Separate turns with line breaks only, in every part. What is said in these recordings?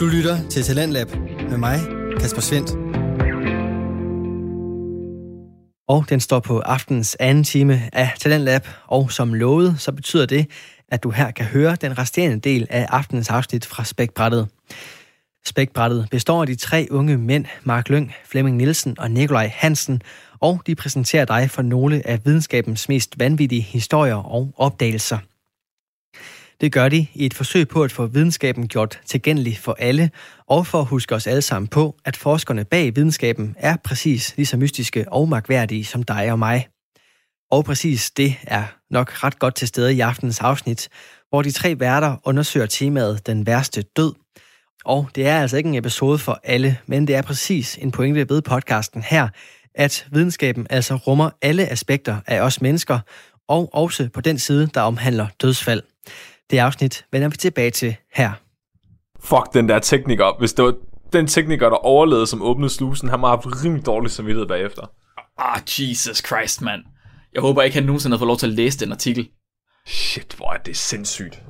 Du lytter til Talentlab med mig, Kasper Svendt. Og den står på aftens anden time af Talentlab, og som lovet, så betyder det, at du her kan høre den resterende del af aftenens afsnit fra Spækbrættet. Spækbrættet består af de tre unge mænd, Mark Lyng, Flemming Nielsen og Nikolaj Hansen, og de præsenterer dig for nogle af videnskabens mest vanvittige historier og opdagelser. Det gør de i et forsøg på at få videnskaben gjort tilgængelig for alle, og for at huske os alle sammen på, at forskerne bag videnskaben er præcis lige så mystiske og magværdige som dig og mig. Og præcis det er nok ret godt til stede i aftenens afsnit, hvor de tre værter undersøger temaet Den værste død. Og det er altså ikke en episode for alle, men det er præcis en pointe ved podcasten her, at videnskaben altså rummer alle aspekter af os mennesker, og også på den side, der omhandler dødsfald. Det afsnit vender vi tilbage til her.
Fuck den der tekniker. Hvis det var den tekniker, der overlevede, som åbnede slusen, han må have haft rimelig dårlig samvittighed bagefter.
Ah, Jesus Christ, mand. Jeg håber ikke, han nogensinde har fået lov til at læse den artikel.
Shit, hvor er det sindssygt.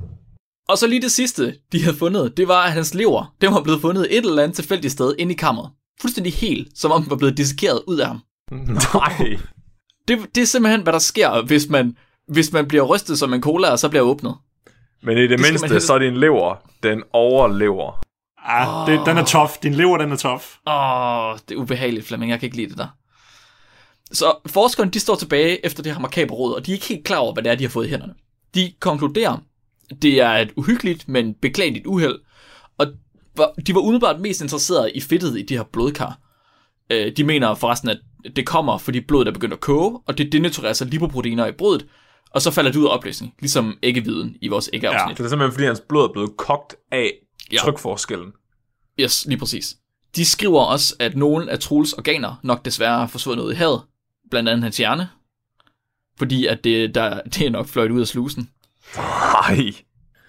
Og så lige det sidste, de havde fundet, det var, at hans lever, den var blevet fundet et eller andet tilfældigt sted inde i kammeret. Fuldstændig helt, som om den var blevet dissekeret ud af ham.
Nej.
Det, det er simpelthen, hvad der sker, hvis man, hvis man bliver rystet som en cola, og så bliver åbnet.
Men i det, det mindste,
helst-
så er din lever, den overlever.
Ah, det, den er tof. Din lever, den er tof.
Åh, det er ubehageligt, Flemming. Jeg kan ikke lide det der. Så forskerne, de står tilbage efter det her makabre råd, og de er ikke helt klar over, hvad det er, de har fået i hænderne. De konkluderer, det er et uhyggeligt, men beklageligt uheld, og de var umiddelbart mest interesserede i fedtet i de her blodkar. Øh, De mener forresten, at det kommer, fordi blodet er begyndt at koge, og det denaturerer sig lipoproteiner i blodet, og så falder det ud af opløsning, ligesom æggeviden i vores æggeafsnit.
Det er simpelthen, fordi hans blod er blevet kogt af
Ja.
trykforskellen.
Yes, lige præcis. De skriver også, at nogle af Truls organer nok desværre er forsvundet ud i havet, blandt andet hans hjerne, fordi at det, der, det er nok fløjt ud af slusen.
Nej.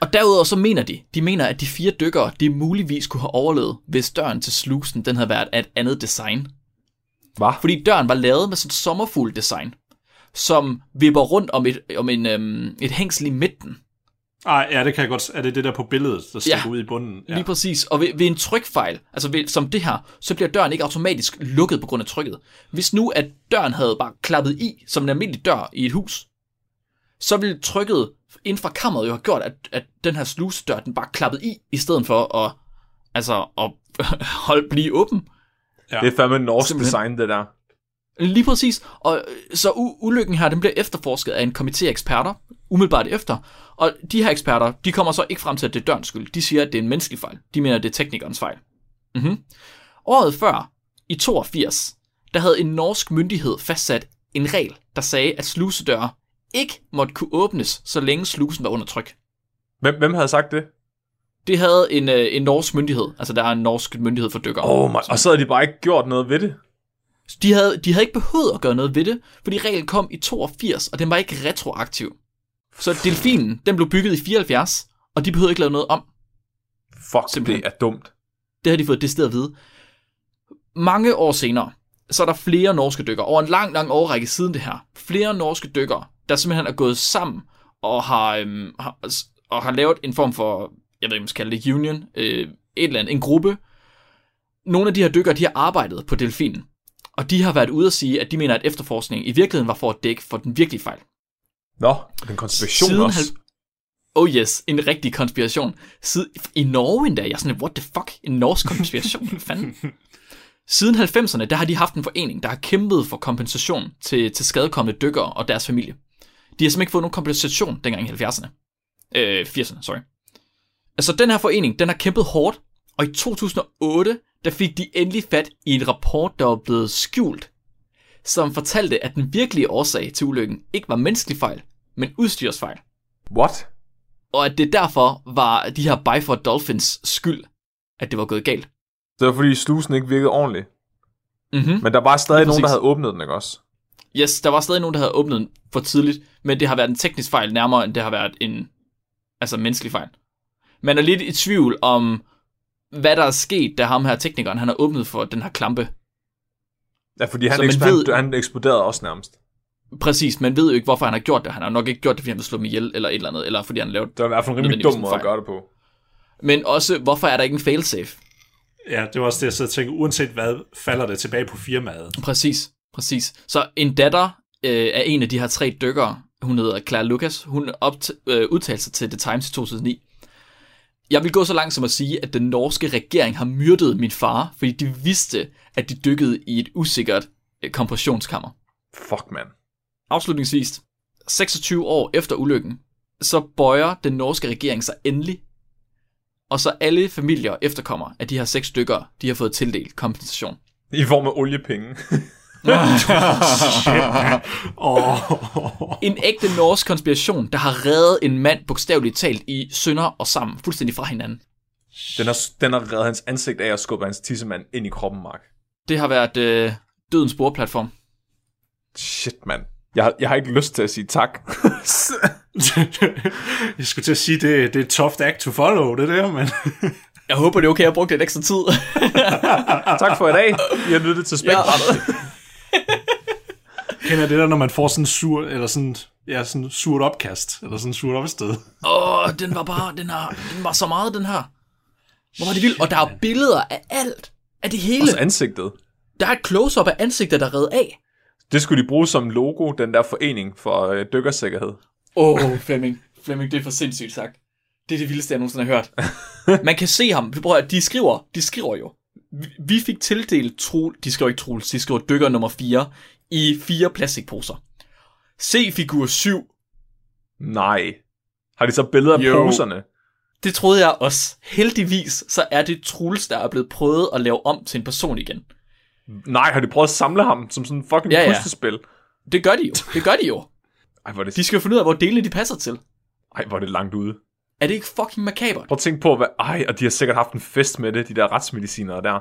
Og derudover så mener de, de mener, at de fire dykkere, de muligvis kunne have overlevet, hvis døren til slusen, den havde været af et andet design.
Hvad?
Fordi døren var lavet med sådan et sommerfugl design, som vipper rundt om et, om en, øhm, et hængsel i midten.
Ah, ja, det kan jeg godt. Er det det der på billedet, der stikker
Ja.
ud i bunden?
Ja. Lige præcis. Og ved, ved en trykfejl, altså ved, som det her, så bliver døren ikke automatisk lukket på grund af trykket. Hvis nu, at døren havde bare klappet i, som en almindelig dør i et hus, så ville trykket inden fra kammeret jo have gjort, at, at den her slusedør, den bare klappede i, i stedet for at, altså, at holde, blive åben.
Ja.
Det er fandme norsk
Simpelthen.
design, det der.
Lige præcis. Og øh, så u- ulykken her, den bliver efterforsket af en komité af eksperter, umiddelbart efter. Og de her eksperter, de kommer så ikke frem til, at det er dørens skyld. De siger, at det er en menneskelig fejl. De mener, at det er teknikernes fejl. Mm-hmm. Året før, i 82, der havde en norsk myndighed fastsat en regel, der sagde, at slusedøre ikke måtte kunne åbnes, så længe slusen var under tryk.
Hvem, hvem havde sagt det?
Det havde en, øh, en norsk myndighed. Altså, der er en norsk myndighed for dykkere.
Oh my, og så havde de bare ikke gjort noget ved det.
De havde, de havde ikke behøvet at gøre noget ved det, fordi reglen kom i 82, og den var ikke retroaktiv. Så delfinen, den blev bygget i 74, og de behøvede ikke lave noget om.
Fuck,
Simpelthen.
det er dumt.
Det har de fået det sted at vide. Mange år senere, så er der flere norske dykkere, over en lang, lang årrække siden det her, flere norske dykkere, der simpelthen er gået sammen og har, øhm, har, og har lavet en form for, jeg ved ikke, om man skal kalde det union, øh, et eller andet, en gruppe. Nogle af de her dykkere, de har arbejdet på delfinen, og de har været ude at sige, at de mener, at efterforskningen i virkeligheden var for at dække for den virkelige fejl.
Nå, den konspiration
Siden
også.
halv- Oh yes, en rigtig konspiration. Sid- I Norge endda, jeg er sådan, what the fuck, en norsk konspiration, hvad fanden? Siden 90'erne, der har de haft en forening, der har kæmpet for kompensation til, til skadekommende dykkere og deres familie. De har simpelthen ikke fået nogen kompensation dengang i 70'erne. Øh, 80'erne, sorry. Altså, den her forening, den har kæmpet hårdt, og i 2008, der fik de endelig fat i en rapport, der var blevet skjult, som fortalte, at den virkelige årsag til ulykken ikke var menneskelig fejl, men udstyrsfejl
What?
og at det derfor var de her Byford Dolphins skyld, at det var gået galt.
Det var fordi slusen ikke virkede ordentligt.
Mm-hmm.
Men der var stadig nogen, der havde åbnet den, ikke også?
Yes, der var stadig nogen, der havde åbnet den for tidligt, men det har været en teknisk fejl nærmere, end det har været en altså menneskelig fejl. Man er lidt i tvivl om, hvad der er sket, da ham her teknikeren, han har åbnet for den her klampe.
Ja, fordi han, eksp-
ved-
han, han eksploderede også nærmest.
Præcis, man ved jo ikke, hvorfor han har gjort det. Han har nok ikke gjort det, fordi han vil slå mig ihjel, eller et eller andet, eller fordi han lavet...
Det var i hvert fald en rimelig dum måde at gøre det på.
Men også, hvorfor er der ikke en failsafe?
Ja, det var også det, jeg sad og tænkte, uanset hvad, falder det tilbage på firmaet.
Præcis, præcis. Så en datter øh, af en af de her tre dykkere, hun hedder Claire Lucas, hun opt- øh, udtalte sig til The Times i 2009. Jeg vil gå så langt som at sige, at den norske regering har myrdet min far, fordi de vidste, at de dykkede i et usikkert øh, kompressionskammer.
Fuck, man.
Afslutningsvis, 26 år efter ulykken, så bøjer den norske regering sig endelig, og så alle familier efterkommer af de her seks stykker, de har fået tildelt kompensation.
I form af oliepenge.
Oh.
En ægte norsk konspiration, der har reddet en mand bogstaveligt talt i sønder og sammen, fuldstændig fra hinanden.
Den har, den har reddet hans ansigt af at skubbe hans tissemand ind i kroppen, Mark.
Det har været øh, dødens sporplatform.
Shit, mand. Jeg, har- jeg har ikke lyst til at sige tak.
jeg skulle til at sige, det, det er et tough act to follow, det der, men...
Jeg håber, det er okay, at jeg brugte lidt ekstra tid.
tak for i dag. I har lyttet til Spækbrættet.
Kender det der, når man får sådan en sur, eller sådan, ja, sådan surt opkast, eller sådan surt opsted.
Åh, den var bare, den, har, den var så meget, den her. Hvor var det vildt. Og der er billeder af alt. Af det hele.
Også ansigtet.
Der er et close-up af ansigtet, der er reddet af.
Det skulle de bruge som logo, den der forening for øh, dykkersikkerhed.
Åh, oh, Flemming. Flemming, det er for sindssygt sagt. Det er det vildeste, jeg nogensinde har hørt. Man kan se ham. Prøv at, de skriver, de skriver jo. Vi- fik tildelt Trul, de skriver ikke Truls, de skriver dykker nummer 4 i fire plastikposer. Se figur 7.
Nej. Har de så billeder af
Jo.
poserne?
Det troede jeg også. Heldigvis, så er det Truls, der er blevet prøvet at lave om til en person igen.
Nej, har de prøvet at samle ham som sådan en fucking
Ja,
puslespil?
Det gør de jo. Det gør de jo.
Ej, hvor det,
De skal jo finde ud af, hvor delene de passer til.
ej, hvor er det langt ude.
Er det ikke fucking makabert?
Prøv at tænke på, hvad... Ej, og de har sikkert haft en fest med det, de der retsmedicinere der.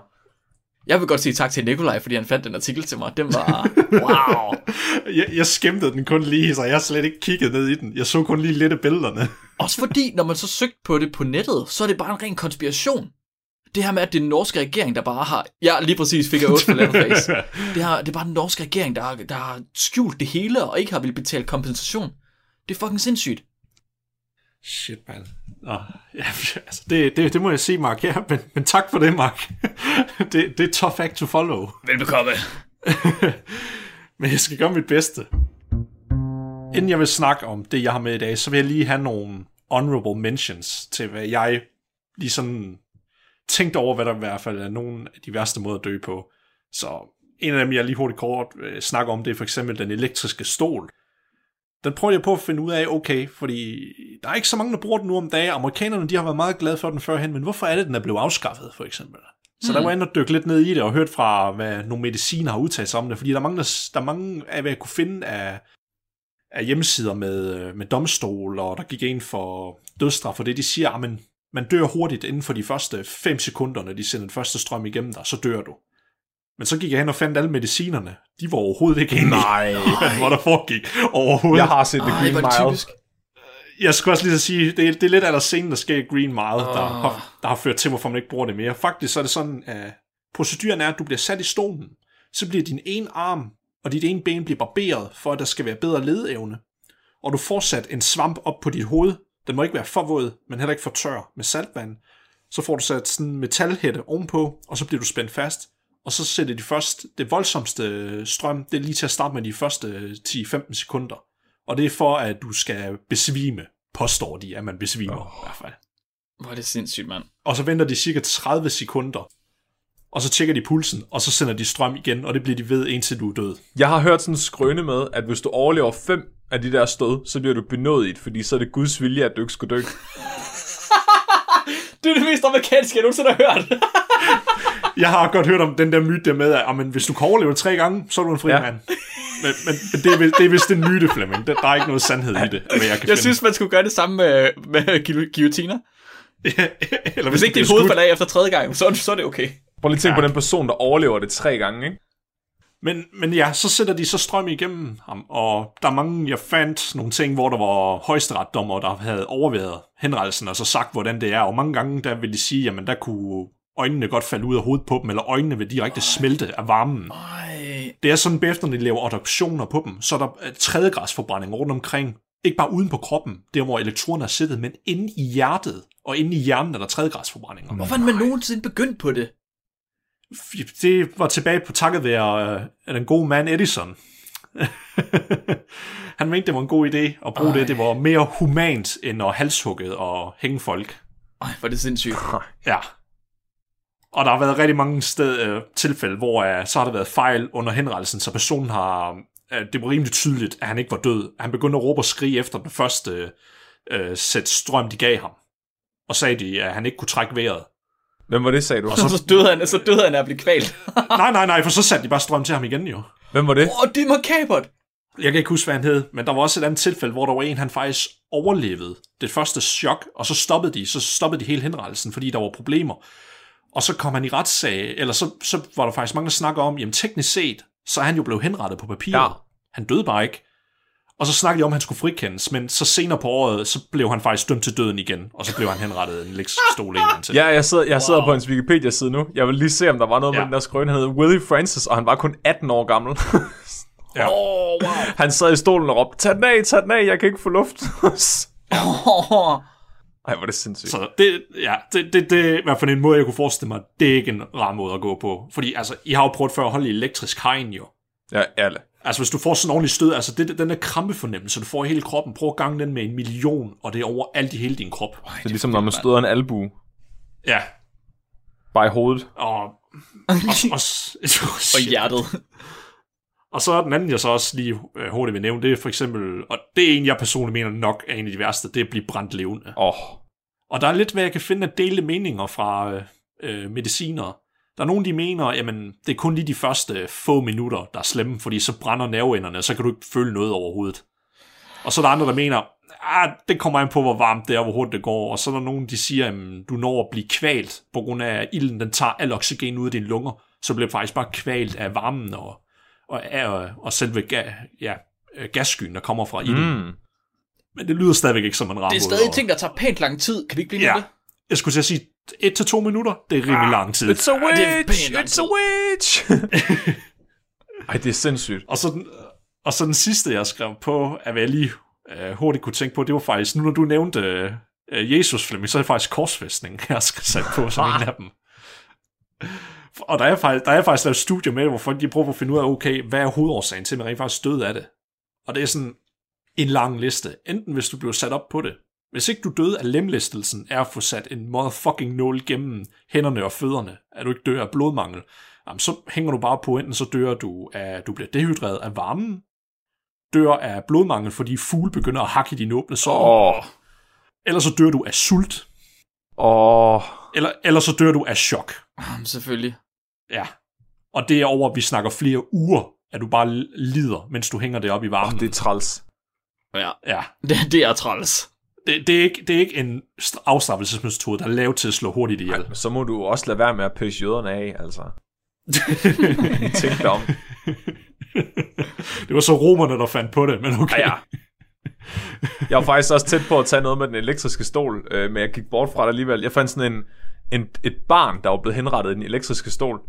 Jeg vil godt sige tak til Nikolaj, fordi han fandt den artikel til mig. Den var... Wow.
Jeg, jeg skæmtede den kun lige, så jeg har slet ikke kigget ned i den. Jeg så kun lige lidt af billederne.
Også fordi, når man så søgte på det på nettet, så er det bare en ren konspiration. Det her med, at det er den norske regering, der bare har... Ja, lige præcis fik jeg 8 for face. Det, her, det er bare den norske regering, der, har- der har skjult det hele, og ikke har vil betale kompensation. Det er fucking sindssygt.
Shit, man. Nå, ja, altså, det, det, det må jeg sige, Mark. Ja, men, men tak for det, Mark. det, det er tough act to follow.
Velbekomme.
Men jeg skal gøre mit bedste. Inden jeg vil snakke om det, jeg har med i dag, så vil jeg lige have nogle honorable mentions til, hvad jeg lige sådan tænkte over, hvad der i hvert fald er nogle af de værste måder at dø på. Så en af dem, jeg lige hurtigt kort øh, snakker om, det er for eksempel den elektriske stol. Den prøver jeg på at finde ud af, okay, fordi der er ikke så mange, der bruger den nu om dagen. Amerikanerne, de har været meget glade for den førhen, men hvorfor er det, den er blevet afskaffet, for eksempel? Så der var jeg og dykke lidt ned i det, og hørt fra, hvad nogle mediciner har udtalt sig om det, fordi der er mange, der, der er mange af, hvad jeg kunne finde af, af hjemmesider med, øh, med domstol, og der gik ind for dødsstraf, for det de siger, at man, man dør hurtigt inden for de første 5 sekunder, når de sender den første strøm igennem dig, så dør du. Men så gik jeg hen og fandt alle medicinerne. De var overhovedet ikke enige,
Nej.
hvad der foregik overhovedet.
Jeg har set The
Ej,
Green
det
Mile.
typisk.
Jeg skulle også lige så sige, det er, det er lidt af der scene, der sker i Green Mile, oh. der,
Åh.
har, der har ført til, hvorfor man ikke bruger det mere. Faktisk så er det sådan, at proceduren er, at du bliver sat i stolen, så bliver din ene arm og dit ene ben bliver barberet, for at der skal være bedre ledevne. Og du får sat en svamp op på dit hoved. Den må ikke være for våd, men heller ikke for tør med saltvand. Så får du sat sådan en metalhætte ovenpå, og så bliver du spændt fast. Og så sætter de først, det voldsomste strøm, det er lige til at starte med de første 10-15 sekunder. Og det er for, at du skal besvime, påstår de, at man besvimer oh. i hvert fald.
Hvor er det sindssygt, mand.
Og så venter de cirka 30 sekunder, og så tjekker de pulsen, og så sender de strøm igen, og det bliver de ved, indtil du er død.
Jeg har hørt sådan en skrøne med, at hvis du overlever fem af de der stød, så bliver du benådet, fordi så er det Guds vilje, at du ikke skal dø.
Det er det mest amerikanske, jeg nogensinde har hørt.
Jeg har godt hørt om den der myte der med, at amen, hvis du kan overleve tre gange, så er du en fri
Ja.
mand. Men, men, men det, er, vist- det er vist en myte, Flemming. Der, der er ikke noget sandhed i det, hvad jeg kan
Jeg
finde.
synes, man skulle gøre det samme med, med guil- guillotiner.
Eller
Hvis ikke dit hoved falder af efter tredje gang, så, så er det okay.
Prøv lige at tænke
Ja.
på den person, der overlever det tre gange, ikke?
Men, men ja, så sætter de så strøm igennem ham, og der er mange, jeg fandt nogle ting, hvor der var højesteretsdommer, der havde overvejet henrettelsen, og så sagt, hvordan det er, og mange gange, der vil de sige, jamen der kunne øjnene godt falde ud af hovedet på dem, eller øjnene vil direkte smelte af varmen.
Ej.
Det er sådan, bagefter når de laver adoptioner på dem, så er der øh, tredjegradsforbrænding rundt omkring. Ikke bare uden på kroppen, der hvor elektronerne er siddet, men inde i hjertet. Og inde i hjernen er der tredjegradsforbrændinger.
Hvorfor er man nogensinde begyndt på det?
Det var tilbage på takket være øh, den gode mand Edison. Han mente, det var en god idé at bruge
Ej.
det. Det var mere humant end at halshugge og hænge folk.
Ej, hvor er det sindssygt.
Ja. Og der har været rigtig mange sted, øh, tilfælde, hvor øh, så har der været fejl under henrettelsen, så personen har... Øh, det var rimelig tydeligt, at han ikke var død. Han begyndte at råbe og skrige efter den første øh, sæt strøm, de gav ham. Og sagde de, at han ikke kunne trække vejret.
Hvem var det, sagde du?
Og så, så døde han, så døde han af at blive kvalt.
nej, nej, nej, for så satte de bare strøm til ham igen jo.
Hvem var det?
Åh, oh, det er makabert.
Jeg kan ikke huske, hvad han hed, men der var også et andet tilfælde, hvor der var en, han faktisk overlevede det første chok, og så stoppede de, så stoppede de hele henrettelsen, fordi der var problemer. Og så kom han i retssag, eller så, så var der faktisk mange, der snakker om, jamen teknisk set, så er han jo blevet henrettet på papiret.
Ja.
Han døde bare ikke. Og så snakkede de om, at han skulle frikendes, men så senere på året, så blev han faktisk dømt til døden igen, og så blev han henrettet i en elektrisk stol en gang til.
Ja, jeg sidder, jeg sidder på hans Wikipedia-side nu. Jeg vil lige se, om der var noget ja. Med den der skrøn. Han hed Willie Francis, og han var kun 18 år gammel.
Ja.
Oh, wow.
han sad i stolen og råbte, tag den af, tag den af, jeg kan ikke få luft.
Oh,
Ej, hvor er det sindssygt.
Så det, ja, det, det, det er i hvert fald en måde, jeg kunne forestille mig, det er ikke en rar måde at gå på. Fordi altså, I har jo prøvet før at holde i elektrisk hegn jo.
Ja, alle.
Altså, hvis du får sådan en ordentlig stød, altså det, den der krampefornemmelse, du får i hele kroppen, prøv at gange den med en million, og det er over alt i hele din krop.
Det er ligesom, når man støder en albu.
Ja,
Bare i hovedet.
og... og, og,
og hjertet.
og så er den anden, jeg så også lige øh, hurtigt vil nævne, det er for eksempel, og det er en, jeg personligt mener nok er en af de værste, det er at blive brændt levende.
Åh, oh,
og der er lidt, hvad jeg kan finde af delte meninger fra øh, øh, medicinere. Der er nogen, de mener, jamen, det er kun lige de første få minutter, der er slemme, fordi så brænder nerveenderne, og så kan du ikke føle noget overhovedet. Og så er der andre, der mener, ah, det kommer an på, hvor varmt det er, hvor hurtigt det går. Og så er der nogen, de siger, at du når at blive kvalt, på grund af, at ilden den tager al oxygen ud af dine lunger. Så bliver du faktisk bare kvalt af varmen og, og, og, og selve ga, ja, øh, gasskyen, der kommer fra ilden. Mm. Men det lyder stadigvæk ikke som en rar
Det er stadig ting, der tager pænt lang tid. Kan vi ikke blive
Ja.
med det?
Jeg skulle til at sige, et til to minutter, det er rimelig lang tid.
It's a
Ah, det er
witch!
lang
It's a witch! Ej, det er sindssygt.
Og så den, og så den sidste, jeg skrev på, at jeg lige øh, hurtigt kunne tænke på, det var faktisk, nu når du nævnte øh, Jesus Flemming, så er det faktisk korsfæstning, jeg skal sætte på som en af dem. Og der er, faktisk, der er faktisk lavet studier med det, hvor folk de prøver at finde ud af, okay, hvad er hovedårsagen til, at man rent faktisk døde af det? Og det er sådan en lang liste. Enten hvis du bliver sat op på det. Hvis ikke du døde af lemlæstelsen, er at få sat en motherfucking nål gennem hænderne og fødderne, at du ikke dør af blodmangel, jamen, så hænger du bare på, enten så dør du af, du bliver dehydreret af varmen, dør af blodmangel, fordi fugle begynder at hakke i dine åbne sår,
Åh,
eller så dør du af sult,
åh.
eller, eller så dør du af chok.
Jamen, selvfølgelig.
Ja. Og det er over, at vi snakker flere uger, at du bare lider, mens du hænger det op i varmen.
Oh, det er træls.
Ja,
Ja.
det, det er træls.
Det, det, er ikke, det er ikke en st- afstraffelsesmetode, der er lavet til at slå hurtigt ihjel.
Så må du også lade være med at pøse jøderne af, altså. Tænk dig om.
det var så romerne, der fandt på det, men okay.
Ja, ja. Jeg var faktisk også tæt på at tage noget med den elektriske stol, øh, men jeg gik bort fra det alligevel. Jeg fandt sådan en, en, et barn, der var blevet henrettet i den elektriske stol,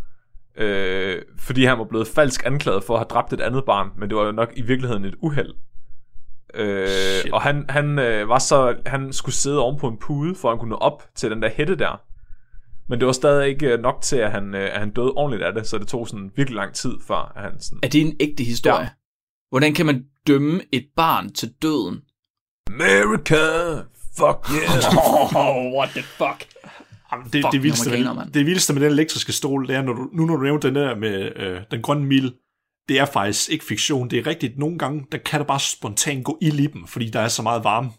øh, fordi han var blevet falsk anklaget for at have dræbt et andet barn, men det var jo nok i virkeligheden et uheld. Øh,
Shit.
og han, han øh, var så han skulle sidde oven på en pude for at han kunne nå op til den der hætte der. Men det var stadig ikke øh, nok til at han, øh, at han døde ordentligt af det, så det tog sådan virkelig lang tid før at han sådan
Er det en ægte historie?
Ja.
Hvordan kan man dømme et barn til døden?
America, fuck yeah.
Oh, what the fuck?
Jamen, det,
Fuck,
det, vildeste med, det vildeste med den elektriske stol, det er, når du, nu når du nævnte den der med øh, den grønne mil, det er faktisk ikke fiktion. Det er rigtigt. Nogle gange, der kan der bare spontant gå ild i dem, fordi der er så meget varme.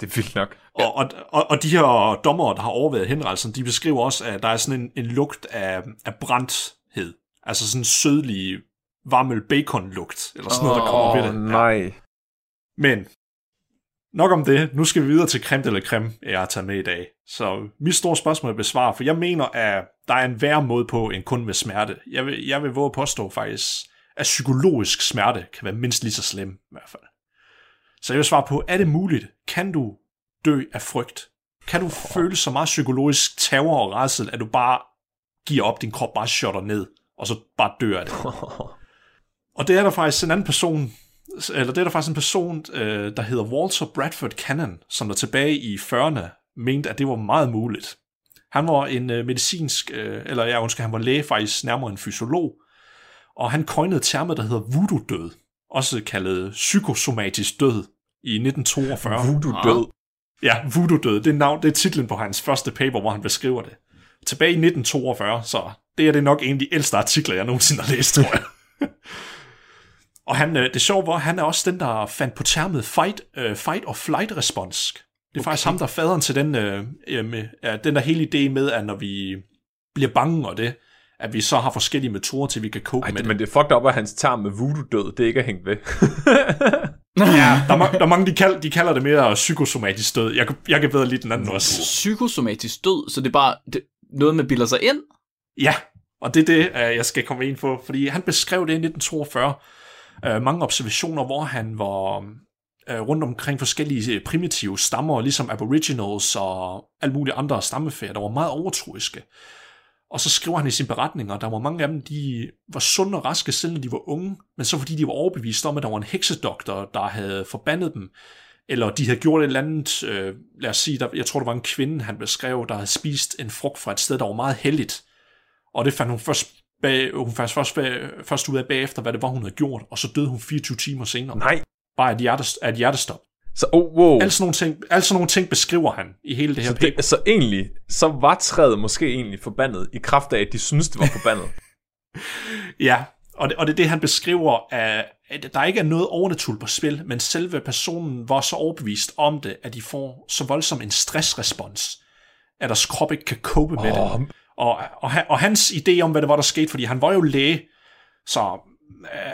det er vildt nok.
Og, og, og, og de her dommere, der har overvejet henrettelsen, de beskriver også, at der er sådan en, en lugt af, af brændthed. Altså sådan en sødlig varmel bacon-lugt, eller sådan noget, der kommer ved det.
nej.
Men nok om det. Nu skal vi videre til creme eller creme, jeg har taget med i dag. Så mit store spørgsmål er besvaret, for jeg mener, at der er en værre måde på end kun med smerte. Jeg vil, jeg vil våge at påstå faktisk, at psykologisk smerte kan være mindst lige så slem i hvert fald. Så jeg vil svare på, er det muligt? Kan du dø af frygt? Kan du føle så meget psykologisk terror og rædsel, at du bare giver op, din krop bare shotter ned, og så bare dør af det? Og det er der faktisk en anden person, eller det er der faktisk en person, øh, der hedder Walter Bradford Cannon, som der tilbage i 40'erne mente, at det var meget muligt. Han var en øh, medicinsk, øh, eller jeg undskyld, han var læge faktisk nærmere en fysiolog, og han coinede termet, der hedder voodoo-død, også kaldet psykosomatisk død, i 1942.
Voodoo-død.
Ja, voodoo-død, det er, navn, det er titlen på hans første paper, hvor han beskriver det. Tilbage i 1942, så det er det nok en af de ældste artikler, jeg nogensinde har læst, tror jeg. og han, øh, det sjove var, han er også den, der fandt på termet fight, uh, fight or flight response. Det er okay. faktisk ham, der er faderen til den, øh, med, ja, den der hele idé med, at når vi bliver bange og det, at vi så har forskellige metoder til, vi kan cope
Ej,
med
det, men det er fucked up, at hans term med voodoo-død, det ikke er hængt ved.
Ja, der, er, ma- der er mange, de, kald, de kalder det mere psykosomatisk død. Jeg, kan- jeg kan bedre lide den anden også.
Psykosomatisk død, så det er bare det, noget, man bilder sig ind.
Ja, og det er det, øh, jeg skal komme ind på, fordi han beskrev det i 1942. øh, Mange observationer, hvor han var øh, rundt omkring forskellige primitive stammer, ligesom aboriginals og alle mulige andre stammefærd, der var meget overtroiske. Og så skriver han i sine beretninger, at der var mange af dem, de var sunde og raske selv, når de var unge, men så fordi de var overbevist om, at der var en heksedoktor, der havde forbandet dem, eller de havde gjort et eller andet, øh, lad os sige, der, jeg tror, der var en kvinde, han beskrev, der havde spist en frugt fra et sted, der var meget heldigt. Og det fandt hun først, bag, hun fandt først, bag, først ud af bagefter, hvad det var, hun havde gjort, og så døde hun 24 timer senere.
Nej.
Bare et, hjertes, af et hjertestop.
Så, oh, wow.
Alle sådan, nogle ting, alle sådan nogle ting beskriver han i hele det her
så,
paper.
det, så egentlig, så var træet måske egentlig forbandet, i kraft af, at de synes det var forbandet.
Ja, og det, og det er det, han beskriver, at, at der ikke er noget overnaturligt på spil, men selve personen var så overbevist om det, at de får så voldsom en stressrespons, at deres krop ikke kan cope med det. Og, og, og hans idé om, hvad det var, der skete, fordi han var jo læge, så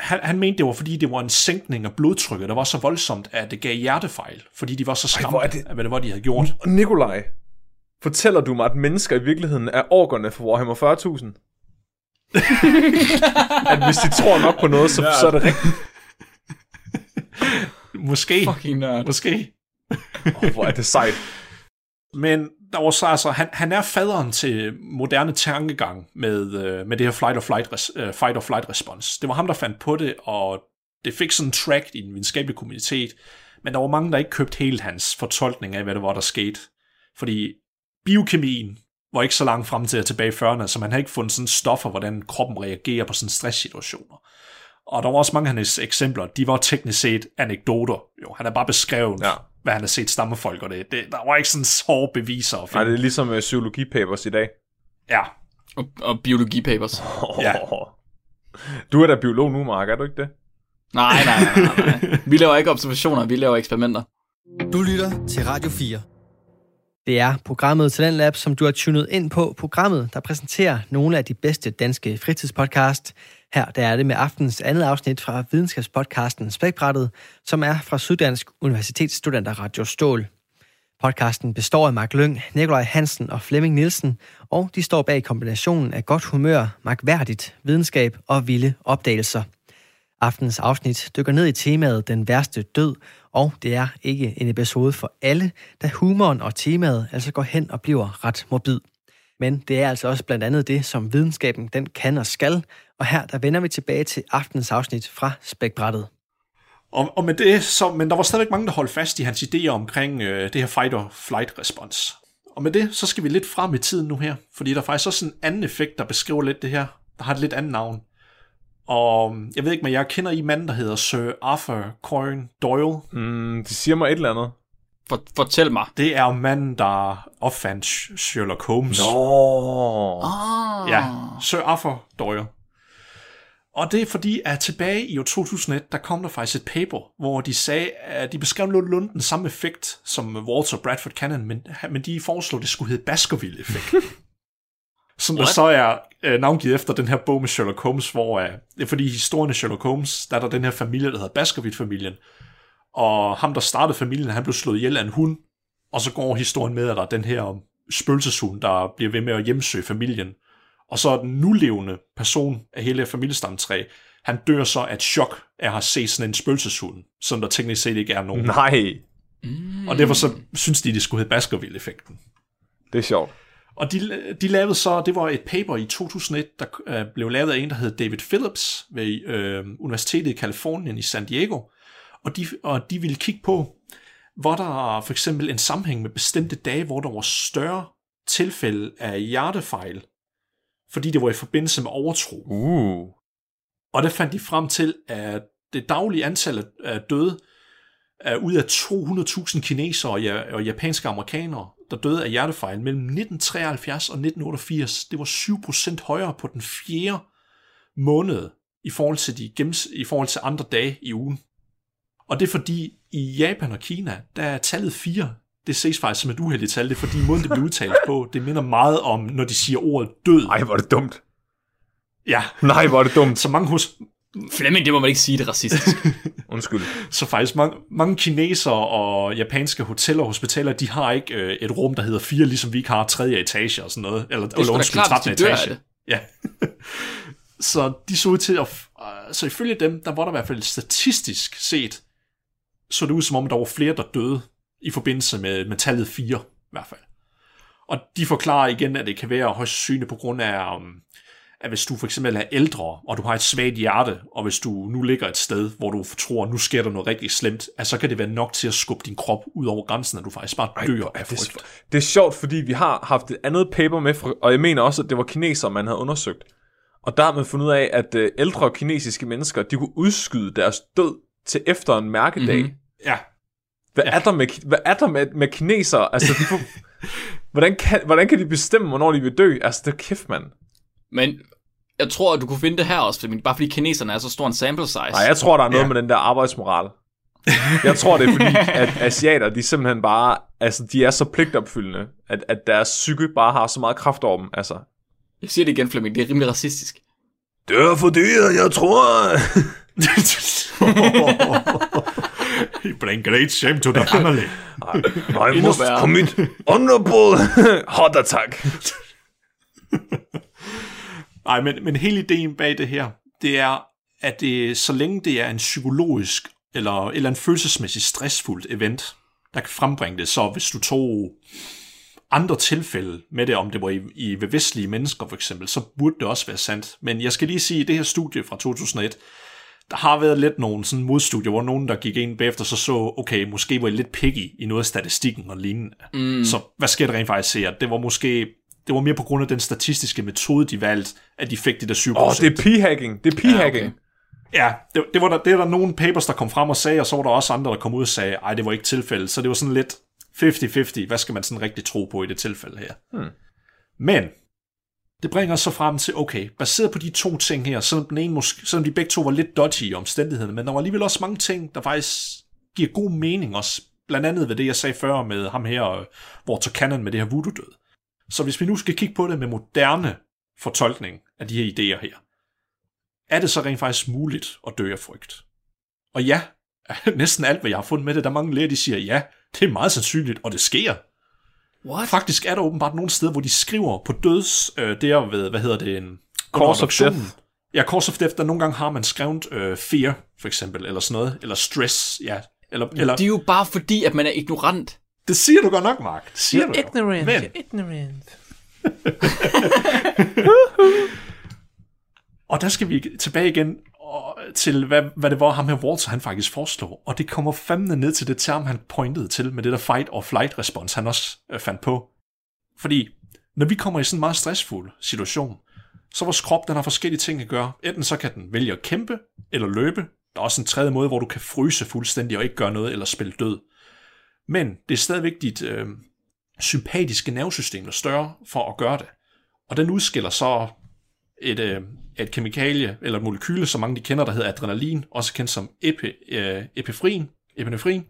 han, han mente, det var fordi, det var en sænkning af blodtrykket, der var så voldsomt, at det gav hjertefejl, fordi de var så
Ej,
skræmte
det-
af, hvad det var, de havde gjort.
Og Nikolaj, fortæller du mig, at mennesker i virkeligheden er orkerne for Warhammer 40.000? at hvis de tror nok på noget, så, så er det rigtigt.
Måske,
Fucking nørd.
måske.
Oh, hvor er det sejt.
Men der var så altså, han, han er faderen til moderne tankegang med, øh, med det her flight or flight, res, øh, fight or flight response. Det var ham, der fandt på det, og det fik sådan en track i den videnskabelige kommunitet, men der var mange, der ikke købte helt hans fortolkning af, hvad det var, der skete. Fordi biokemien var ikke så langt frem til at tilbage i 40'erne, så man havde ikke fundet sådan stoffer, hvordan kroppen reagerer på sådan stresssituationer. Og der var også mange af hans eksempler, de var teknisk set anekdoter. Jo, han er bare beskrevet,
Ja
hvad han har set stammefolk, og det, det, der var ikke sådan hårde beviser at
Nej, det er ligesom uh, psykologipapers i dag.
Ja,
Og, og biologipapers.
Ja.
Du er da biolog nu, Mark, er du ikke det?
Nej, nej, nej, nej, nej. Vi laver ikke observationer, vi laver eksperimenter.
Du lytter til Radio 4. Det er programmet Talentlab, som du har tunet ind på. Programmet, der præsenterer nogle af de bedste danske fritidspodcast. Her der er det med aftens andet afsnit fra videnskabspodcasten Spækbrættet, som er fra Syddansk Universitetsstudenter Radio Stål. Podcasten består af Mark Lyng, Nikolaj Hansen og Flemming Nielsen, og de står bag kombinationen af godt humør, magværdigt, videnskab og vilde opdagelser. Aftens afsnit dykker ned i temaet Den værste død, og det er ikke en episode for alle, da humoren og temaet altså går hen og bliver ret morbid. Men det er altså også blandt andet det, som videnskaben den kan og skal, og her der vender vi tilbage til aftens afsnit fra Spækbrættet.
og, og med det, så, men der var stadigvæk mange, der holdt fast i hans idéer omkring øh, det her fight or flight respons. Og med det, så skal vi lidt frem i tiden nu her, fordi der er faktisk også en anden effekt, der beskriver lidt det her, der har et lidt andet navn. Og jeg ved ikke, men jeg kender I manden, der hedder Sir Arthur Conan Doyle.
Mm, det siger mig et eller andet.
For, fortæl mig.
Det er manden, der opfandt Sherlock Holmes.
Nå.
Ah.
Ja, Sir Arthur Doyle. Og det er fordi, at tilbage i år 2001, der kom der faktisk et paper, hvor de sagde, at de beskrev nogenlunde den samme effekt som Walter Bradford Cannon, men, men de foreslog, at det skulle hedde Baskerville-effekt. som der så er øh, navngivet efter den her bog med Sherlock Holmes, hvor øh, det er fordi i historien af Sherlock Holmes, der er der den her familie, der hedder Baskerville-familien, og ham, der startede familien, han blev slået ihjel af en hund, og så går historien med, at der er den her spøgelseshund, der bliver ved med at hjemsøge familien. Og så den nulevende person af hele familiestamtræ, han dør så af et chok af at have set sådan en spøgelseshund, som der teknisk set ikke er nogen.
Nej,
Mm.
Og derfor så synes de, det skulle hedde Baskerville-effekten.
det er sjovt.
Og de, de lavede så, det var et paper i 2001, der øh, blev lavet af en, der hed David Phillips ved øh, Universitetet i Kalifornien i San Diego. Og de, og de ville kigge på, var der for eksempel en sammenhæng med bestemte dage, hvor der var større tilfælde af hjertefejl, fordi det var i forbindelse med overtro.
Uh.
Og der fandt de frem til, at det daglige antal af- døde er ud af 200.000 kinesere og ja- og japanske amerikanere, der døde af hjertefejl mellem 1973 og 1988. Det var 7% højere på den fjerde måned i forhold til, de i forhold til andre dage i ugen. Og det er fordi, i Japan og Kina, der er tallet 4. Det ses faktisk som et uheldigt tal. Det er fordi måden, det bliver udtalt på, det minder meget om, når de siger ordet død.
Ej, hvor er det dumt.
Ja,
Nej, hvor er det dumt.
så mange hos,
Flemming, det må man ikke sige, det er racistisk.
Undskyld.
Så faktisk mange, mange kinesere og japanske hoteller og hospitaler, de har ikke øh, et rum, der hedder fire, ligesom vi ikke har tredje etage og sådan noget. Eller,
Det er sgu da klart, de det.
Ja. så de så ud til at... f- Så ifølge dem, der var der i hvert fald statistisk set, så det ud som om, der var flere, der døde i forbindelse med, med tallet 4 i hvert fald. Og de forklarer igen, at det kan være højst sandsynligt på grund af, um, at hvis du for eksempel er ældre, og du har et svagt hjerte, og hvis du nu ligger et sted, hvor du tror, nu sker der noget rigtig slemt, at så kan det være nok til at skubbe din krop ud over grænsen, at du faktisk bare dør af
det,
frygt.
er, det er sjovt, fordi vi har haft et andet paper med, og jeg mener også, at det var kinesere, man havde undersøgt. Og der har man fundet ud af, at øh, ældre kinesiske mennesker, de kunne udskyde deres død til efter en mærkedag.
Mhm.
Mm-hmm.
Ja,
Hvad, ja. er der med, hvad er der med, med kinesere? Altså, de hvordan, kan, hvordan kan de bestemme, hvornår de vil dø? Altså, det er kæft, mand.
Men jeg tror, at du kunne finde det her også, Flemming, bare fordi kineserne er så stor en sample size.
Nej, jeg tror, der er noget
Ja.
med den der arbejdsmoral. Jeg tror, det er fordi, at asiater, de simpelthen bare, altså, de er så pligtopfyldende, at, at deres psyke bare har så meget kraft over dem. Altså,
Jeg siger det igen, Flemming, det er rimelig racistisk.
det er fordi, jeg tror...
You bring great shame to the family.
I
Endnu
must commit honorable heart attack.
Nej, men, men hele ideen bag det her, det er, at det, så længe det er en psykologisk eller, eller en følelsesmæssigt stressfuldt event, der kan frembringe det, så hvis du tog andre tilfælde med det, om det var i, i ved vestlige mennesker for eksempel, så burde det også være sandt. Men jeg skal lige sige, at i det her studie fra 2001, der har været lidt nogle sådan modstudier, hvor nogen, der gik ind bagefter, så så, okay, måske var I lidt picky i noget af statistikken og lignende. Mm. Så hvad sker der rent faktisk her? Det var måske det var mere på grund af den statistiske metode, de valgte, at de fik det der 7%.
Åh, oh, det er p-hacking. Det er p-hacking.
Ja, okay.
Ja, det, det, var der, det er der nogle papers, der kom frem og sagde, og så var der også andre, der kom ud og sagde, ej, det var ikke tilfældet. Så det var sådan lidt 50-50. Hvad skal man sådan rigtig tro på i det tilfælde her? Hmm. Men det bringer os så frem til, okay, baseret på de to ting her, selvom, den ene måske, selvom de begge to var lidt dodgy i omstændighederne, men der var alligevel også mange ting, der faktisk giver god mening også. Blandt andet ved det, jeg sagde før med ham her, hvor Walter Cannon med det her voodoo-død. Så hvis vi nu skal kigge på det med moderne fortolkning af de her idéer her, er det så rent faktisk muligt at dø af frygt? Og ja, næsten alt, hvad jeg har fundet med det, der er mange læger, de siger, ja, det er meget sandsynligt, og det sker.
What?
Faktisk er der åbenbart nogle steder, hvor de skriver på døds, øh, der ved, hvad hedder det, en
Cause of death.
Ja, cause of death, der nogle gange har man skrevet øh, fear, for eksempel, eller sådan noget, eller stress, ja. Eller, eller,
Det er jo bare fordi, at man er ignorant.
det siger du godt nok, Mark. Det siger du jo.
ignorant,
Men,
you're ignorant.
Og der skal vi tilbage igen og, til, hvad, hvad det var, ham her Walter, han faktisk foreslår. Og det kommer fandme ned til det term, han pointede til, med det der fight or flight respons, han også øh, fandt på. Fordi, når vi kommer i sådan en meget stressfuld situation, så vores krop, den har forskellige ting at gøre. Enten så kan den vælge at kæmpe, eller løbe. Der er også en tredje måde, hvor du kan fryse fuldstændig og ikke gøre noget, eller spille død. Men det er stadigvæk dit øh, sympatiske nervesystem, der er større for at gøre det. Og den udskiller så et, øh, et kemikalie, eller et molekyle, som mange de kender, der hedder adrenalin, også kendt som epi, øh, epifrin, epinefrin.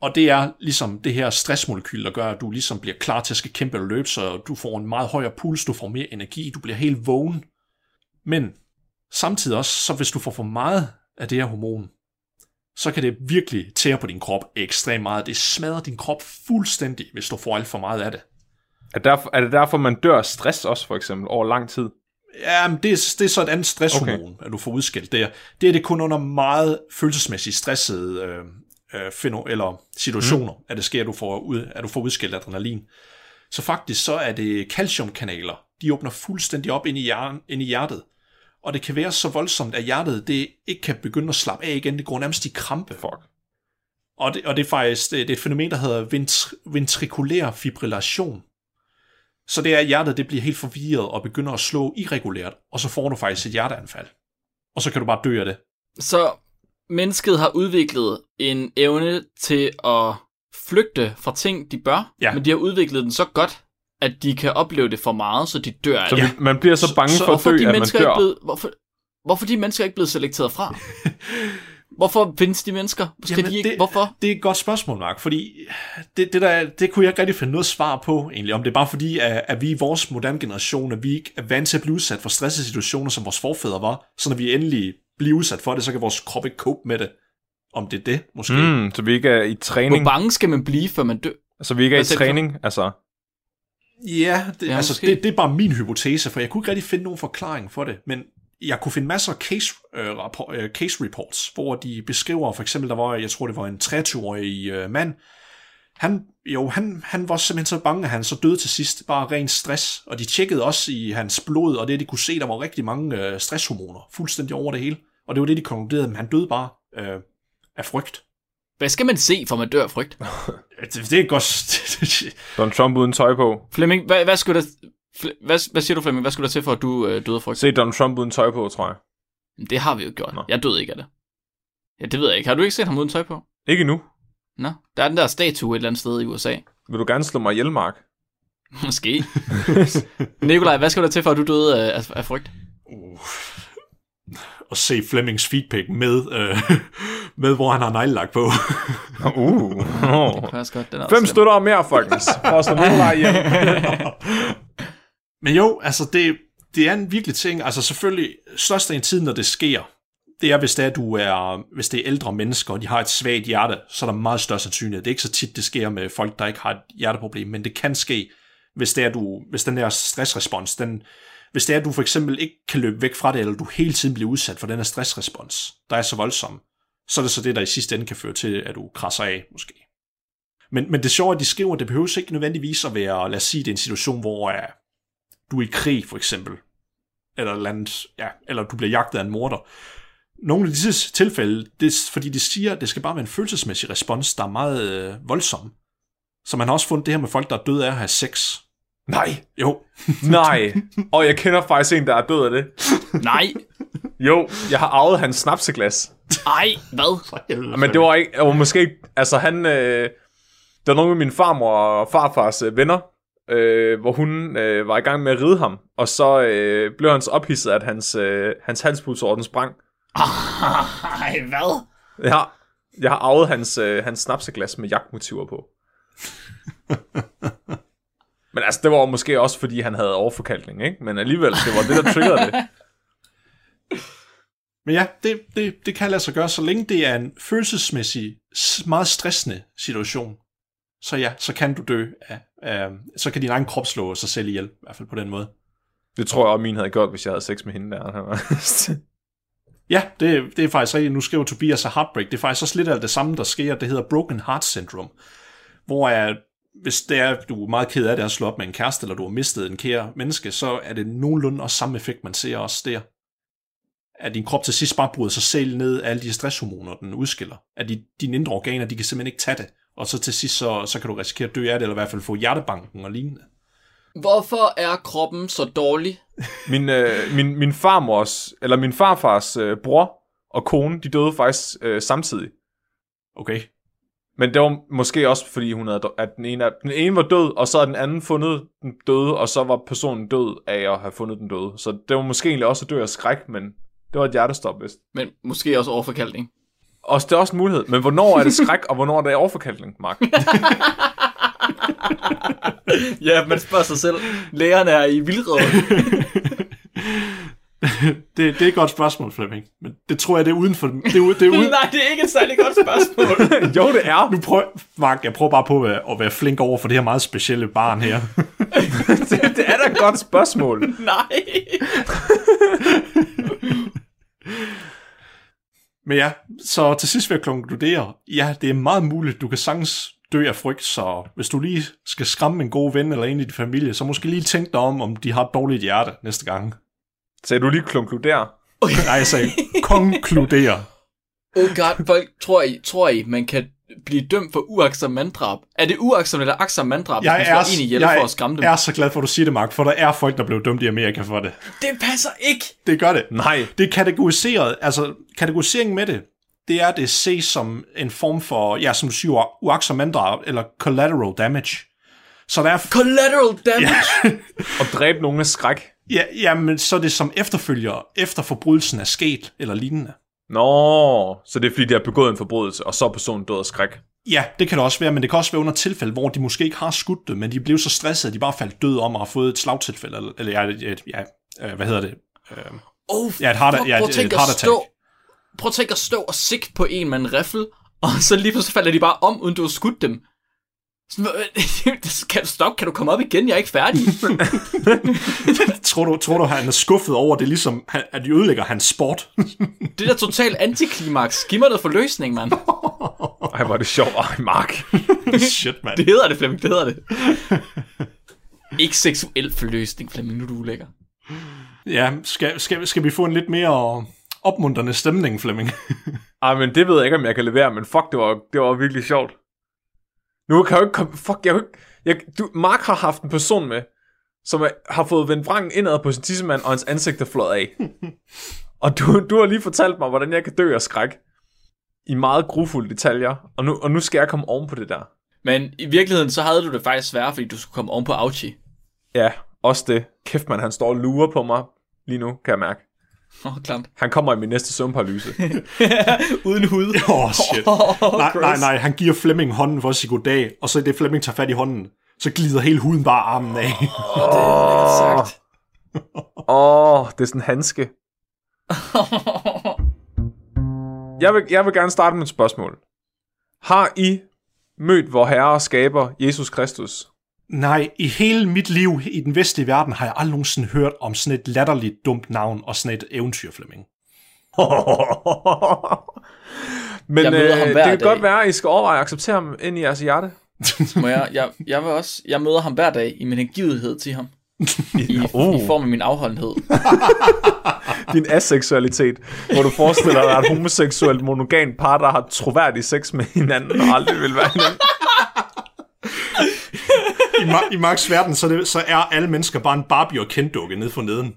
Og det er ligesom det her stressmolekyl, der gør, at du ligesom bliver klar til at skal kæmpe eller løbe, så du får en meget højere puls, du får mere energi, du bliver helt vågen. Men samtidig også, så hvis du får for meget af det her hormon, så kan det virkelig tære på din krop ekstremt meget. Det smadrer din krop fuldstændig, hvis du får alt for meget af det.
Er, derfor, er det derfor, man dør af stress også, for eksempel, over lang tid?
Ja, men det, er, det er så et andet stresshormon, okay. at du får udskilt der. Det er det kun under meget følelsesmæssigt stressede øh, øh, fino, eller situationer, mm. at det sker, at du, får ud, at du får udskilt adrenalin. Så faktisk så er det calciumkanaler, de åbner fuldstændig op ind i, hjernen, ind i hjertet. Og det kan være så voldsomt, at hjertet det ikke kan begynde at slappe af igen. Det går nærmest i krampe.
Fuck.
Og det, og det er faktisk det, det er et fænomen, der hedder ventr- ventrikulær fibrillation. Så det er, at hjertet det bliver helt forvirret og begynder at slå irregulært, og så får du faktisk et hjerteanfald. Og så kan du bare dø af det.
Så mennesket har udviklet en evne til at flygte fra ting, de bør,
Ja.
men de har udviklet den så godt, at de kan opleve det for meget, så de dør af
Så
det.
vi, man bliver så bange
Så-
for at
Hvorfor er
dø,
de
at man
ikke
dør.
blevet, hvorfor, hvorfor er de mennesker ikke blevet selekteret fra? Hvorfor findes de mennesker? Skal
Jamen,
de ikke,
det-
hvorfor?
Det er et godt spørgsmål, Mark, fordi det, det, der, det kunne jeg ikke rigtig finde noget svar på, egentlig. Om det er bare fordi, at, at vi i vores moderne generation, at vi ikke er vant til at blive udsat for stressede situationer, som vores forfædre var, så når vi endelig bliver udsat for det, så kan vores krop ikke cope med det. Om det er det, måske. Mm.
Så vi ikke er i
Hvor
træning.
bange skal man blive, før man dør?
Så vi ikke er i
Hvad du?
træning, altså.
Ja, det,
Ja,
ja altså,
måske.
det, det er bare min hypotese, for jeg kunne ikke rigtig finde nogen forklaring for det, men jeg kunne finde masser af case, øh, rapport, øh, case reports, hvor de beskriver, for eksempel, der var, jeg tror det var en 23-årig øh, mand, han, jo, han, han var simpelthen så bange, at han så døde til sidst, bare ren stress, og de tjekkede også i hans blod, og det de kunne se, der var rigtig mange øh, stresshormoner, fuldstændig over det hele, og det var det, de konkluderede, men han døde bare øh, af frygt.
Hvad skal man se, for man dør af frygt?
Det, det er godt...
Donald Trump uden tøj på.
Flemming, hvad, hvad, skulle der, hvad, hvad siger du, Flemming? Hvad skulle der til for, at du øh, døde af frygt?
Se Donald Trump uden tøj på, tror jeg.
Det har vi jo gjort.
Nå.
Jeg døde ikke af det. Ja, det ved jeg ikke. Har du ikke set ham uden tøj på?
Ikke nu.
Nå, der er den der statue et eller andet sted i USA.
Vil du gerne slå mig ihjel, Mark?
Måske. Nikolaj, hvad skal der til for, at du døde af, af, af frygt?
Uh. Og se Flemmings feedpick med, øh, med hvor han har neglelak på.
Uh.
Det kan også godt, den
Fem støtter og mere, folkens. For at slå Nikolaj ihjel.
Men jo, altså det, det er en virkelig ting. Altså selvfølgelig, størst af tiden, når det sker, det er, hvis det er, du er, hvis det er ældre mennesker, og de har et svagt hjerte, så er der meget større sandsynlighed. Det er ikke så tit, det sker med folk, der ikke har et hjerteproblem, men det kan ske, hvis det er, du, hvis den der stressrespons, den, hvis det er, at du for eksempel ikke kan løbe væk fra det, eller du hele tiden bliver udsat for den her stressrespons, der er så voldsom, så er det så det, der i sidste ende kan føre til, at du krasser af, måske. Men, men det sjove er, at de skriver, at det behøves ikke nødvendigvis at være, lad os sige, det er en situation, hvor øh, du er i krig, for eksempel, eller, et eller, andet, ja, eller du bliver jagtet af en morder. Nogle af disse tilfælde, det fordi de siger, at det skal bare være en følelsesmæssig respons, der er meget øh, voldsom. Så man har også fundet det her med folk, der er døde af at have sex.
Nej.
Jo,
Nej. Og jeg kender faktisk en, der er død af det.
Nej.
Jo, jeg har arvet hans snapseglas.
Ej, hvad?
Men det var ikke, det var måske ikke, altså han, øh, der var nogle af min farmor og farfars øh, venner, øh, hvor hun øh, var i gang med at ride ham, og så øh, blev han så ophidset, at hans, øh, hans halspulsorden sprang.
Ej, hvad?
Ja, jeg har arvet hans, øh, hans snapseglas med jagtmotiver på. Men altså, det var måske også, fordi han havde overforkalkning, ikke? Men alligevel, det var det, der triggerede det.
Men ja, det, det, det kan lade sig gøre, så længe det er en følelsesmæssig, meget stressende situation. Så ja, så kan du dø af, af så kan din egen krop slå sig selv ihjel, i hvert fald på den måde.
Det tror jeg også, min havde gjort, hvis jeg havde sex med hende der.
Ja, det, det er faktisk rigtigt. Nu skriver Tobias af Heartbreak. Det er faktisk også lidt af det samme, der sker. Det hedder Broken Heart Syndrome. Hvor er, hvis det er, du er meget ked af det at slå op med en kæreste, eller du har mistet en kære menneske, så er det nogenlunde også samme effekt, man ser også der. At din krop til sidst bare bryder sig selv ned af alle de stresshormoner, den udskiller. At de, dine indre organer, de kan simpelthen ikke tage det. Og så til sidst, så, så kan du risikere at dø af det, eller i hvert fald få hjertebanken og lignende.
Hvorfor er kroppen så dårlig?
min, øh, min, min farmors, eller min farfars øh, bror og kone, de døde faktisk øh, samtidig.
Okay.
Men det var måske også, fordi hun havde, at den ene, den ene var død, og så havde den anden fundet den døde, og så var personen død af at have fundet den døde. Så det var måske egentlig også at dø af skræk, men det var et hjertestop, vist.
Men måske også overforkalkning.
Og det er også en mulighed. Men hvornår er det skræk, og hvornår er det overforkalkning, Mark?
Ja, man spørger sig selv. Lægerne er i vildrede.
Det, det er et godt spørgsmål, Flemming. Men det tror jeg, det er uden for... Det er, det er uden,
Nej, det er ikke et særligt godt spørgsmål.
jo, det er.
Nu prøv, Mark, jeg prøver bare på at, at være flink over for det her meget specielle barn her.
det, det er da et godt spørgsmål.
Nej.
Men ja, så til sidst vil jeg konkludere, ja, det er meget muligt, du kan sagtens dø af frygt, så hvis du lige skal skræmme en god ven eller en i din familie, så måske lige tænk dig om, om de har et dårligt hjerte næste gang.
Så du lige konkludere.
Nej, jeg sagde konkludere.
Oh god, folk, tror I, tror I, man kan blive dømt for uaksom manddrab? Er det uaksom eller aksom manddrab,
Jeg
hvis man
er,
slår en ihjel for at skræmme dem?
jeg er så glad for, at du siger det, Mark, for der er folk, der blev dømt i Amerika for det.
Det passer ikke!
Det gør det.
Nej.
Det er kategoriseret, altså kategoriseringen med det, det er, det ses som en form for, ja, som du siger, uaksom manddrab, eller collateral damage. Så der er,
Collateral damage!
Og dræbe nogen af skræk.
ja, ja, men så er det som efterfølger, efter forbrydelsen er sket, eller lignende.
Nå, så det er fordi, de har begået en forbrydelse, og så er personen død af skræk.
Ja, det kan det også være, men det kan også være under tilfælde, hvor de måske ikke har skudt det, men de blev så stressede, at de bare faldt døde om og har fået et slagtilfælde, eller, eller ja, et, et, ja øh, hvad hedder det? Øh,
Oh,
Ja, et heart- ja,
prøv
et-
at tænke
et
at
heart attack.
stå, prøv at tænke at stå og sigte på en med en riffel, og så lige pludselig falder de bare om, uden du har skudt dem. Kan du stoppe? Kan du komme op igen? Jeg er ikke færdig.
tror, du, tror du, han er skuffet over det, ligesom, han- at de ødelægger hans sport?
det der totalt antiklimaks. Giv mig noget for løsning, mand.
Ej, hvor er det sjovt. Ej, Mark.
Shit, mand.
Det hedder det, Flemming. Det hedder det. ikke seksuel forløsning, Flemming. Nu er du ulækker.
Ja, skal, skal, skal vi få en lidt mere opmuntrende stemning, Flemming?
Ej, men det ved jeg ikke, om jeg kan levere, men fuck, det var, det var virkelig sjovt. Nu kan jeg jo ikke komme... Fuck, jeg, kan ikke, jeg, du, Mark har haft en person med, som er, har fået vendt vrangen indad på sin tissemand, og hans ansigt er flået af. og du, du har lige fortalt mig, hvordan jeg kan dø af skræk. I meget grufulde detaljer. Og nu, og nu skal jeg komme oven på det der.
Men i virkeligheden, så havde du det faktisk svært, fordi du skulle komme oven på Auchi.
Ja, også det. Kæft, man, han står og lurer på mig lige nu, kan jeg mærke.
Åh, oh, klart.
Han kommer i min næste søvnparalyse.
Uden hud.
Åh, oh, shit. nej, nej, nej, han giver Flemming hånden for at sige goddag, og så i det Flemming tager fat i hånden, så glider hele huden bare armen af.
sagt.
Åh, oh, det er sådan en handske. Jeg vil, jeg vil gerne starte med et spørgsmål. Har I mødt vor herre og skaber, Jesus Kristus?
Nej, i hele mit liv i den vestlige verden har jeg aldrig nogensinde hørt om sådan et latterligt dumt navn og sådan et eventyr, Flemming.
Men
Jeg møder
øh,
ham
det kan
dag.
godt være, at I skal overveje at acceptere ham ind i jeres hjerte.
Må jeg, jeg, jeg, vil også, jeg møder ham hver dag i min hengivenhed til ham. I,
Uh.
I form af min afholdenhed.
Din aseksualitet, hvor du forestiller dig et homoseksuelt monogam par, der har troværdig sex med hinanden og aldrig vil være hinanden.
I, Ma- i Marks verden, så, er det, så er alle mennesker bare en Barbie og kenddukke ned for neden.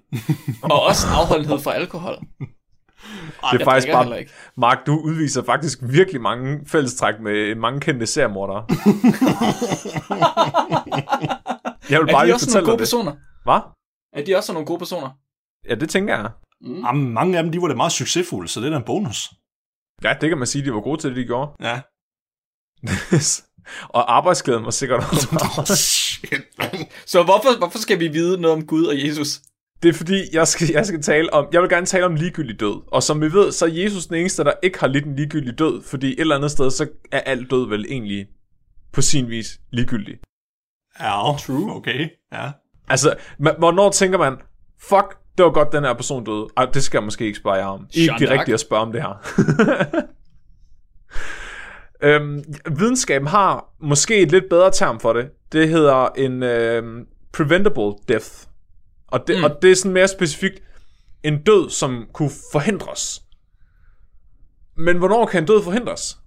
Og også afholdenhed fra alkohol.
Det er faktisk bare...
ikke.
Mark, du udviser faktisk virkelig mange fællestræk med mange kendte seriemordere. jeg vil
Er
bare
de
lige
også nogle gode
det.
personer?
Hvad?
Er de også nogle gode personer?
Ja, det tænker jeg.
Jamen, mange af dem, de var da meget succesfulde, så det er da en bonus.
Ja, det kan man sige, de var gode til det, de gjorde.
Ja.
og arbejdsglæden var sikkert også.
Shit, man.
Så hvorfor, hvorfor skal vi vide noget om Gud og Jesus?
Det er fordi, jeg skal, jeg skal tale om, jeg vil gerne tale om ligegyldig død. Og som vi ved, så er Jesus den eneste, der ikke har lidt en ligegyldig død, fordi et eller andet sted, så er alt død vel egentlig på sin vis ligegyldig.
Ja, true. Okay, ja.
Altså, ma- hvornår tænker man, fuck, det var godt, den her person døde. Ej, det skal jeg måske ikke spørge jer om. I er ikke de rigtige at spørge om det her. øhm, videnskaben har måske et lidt bedre term for det. Det hedder en øhm, preventable death. Og det, mm. og det er sådan mere specifikt en død, som kunne forhindres. Men hvornår kan en død forhindres?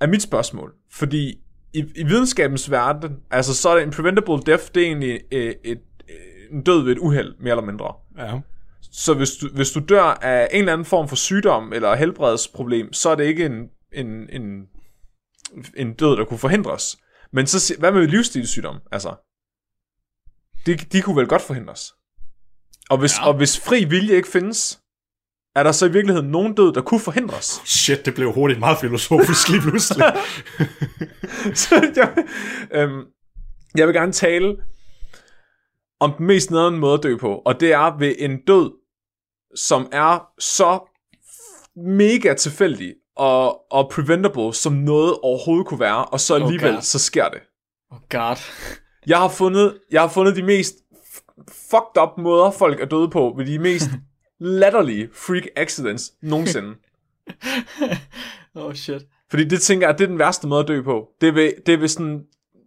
Er mit spørgsmål. Fordi i, i videnskabens verden, altså så er det en preventable death, det er egentlig øh, et, et, en død ved et uheld, mere eller mindre.
ja.
Så hvis du, hvis du dør af en eller anden form for sygdom eller helbredsproblem, så er det ikke en, en, en, en død, der kunne forhindres. Men så, hvad med livsstilssygdom? Altså, de, de kunne vel godt forhindres. Og hvis. Ja. og hvis fri vilje ikke findes, er der så i virkeligheden nogen død, der kunne forhindres?
Shit, det blev hurtigt meget filosofisk lige pludselig.
så jeg, øhm, jeg vil gerne tale om den mest nederen måde at dø på, og det er ved en død, som er så mega tilfældig og, og preventable, som noget overhovedet kunne være, og så alligevel
God.
så sker det.
Oh god.
Jeg har fundet, jeg har fundet de mest f- fucked up måder, folk er døde på, ved de mest latterlige freak accidents nogensinde.
Oh shit.
Fordi det tænker jeg, det er den værste måde at dø på. Det er ved, det er ved sådan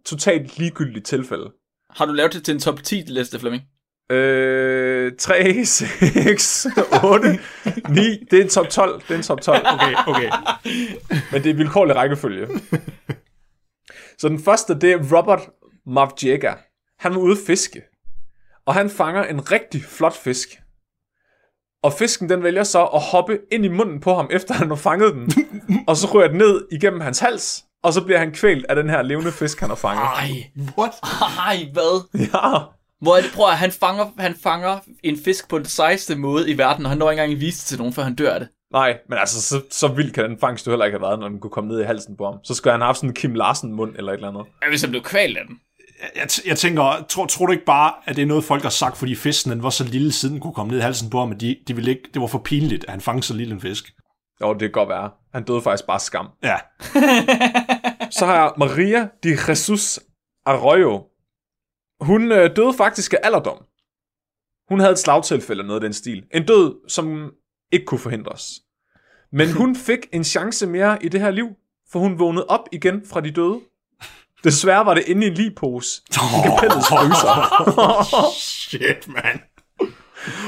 totalt ligegyldigt tilfælde.
Har du lavet det til en top 10 liste, Flemming?
Øh, 3, 6, 8, 9. Det er en top 12. Det er en top 12.
Okay, okay.
Men det er vilkårlig rækkefølge. Så den første, det er Robert Mavjega. Han var ude fiske. Og han fanger en rigtig flot fisk. Og fisken, den vælger så at hoppe ind i munden på ham, efter han har fanget den. og så ryger den ned igennem hans hals. Og så bliver han kvælt af den her levende fisk, han har fanget.
Ej,
What?
ej, hvad?
Ja.
Hvor er det, prøv at han fanger, han fanger en fisk på den sejeste måde i verden, og han når ikke engang vise det til nogen, før han dør af det.
Nej, men altså, så, så vild kan den fangst jo heller ikke have været, når den kunne komme ned i halsen på ham. Så skulle han have haft sådan en Kim Larsen-mund eller et eller andet.
Ja, hvis han blev kvalt af den.
Jeg, t- jeg tænker, tror, tror du ikke bare, at det er noget, folk har sagt, fordi fisken den var så lille, siden den kunne komme ned i halsen på ham, at de, de ville ikke, det var for pinligt, at han fangede så lille en fisk?
Jo, det kan godt være. Han døde faktisk bare skam.
Ja.
Så har jeg Maria de Jesus Arroyo. Hun øh, døde faktisk af alderdom. Hun havde et slagtilfælde eller noget af den stil. En død, som ikke kunne forhindres. Men hun fik en chance mere i det her liv, for hun vågnede op igen fra de døde. Desværre var det inde i en ligpose i kapellets fryser.
Shit, man.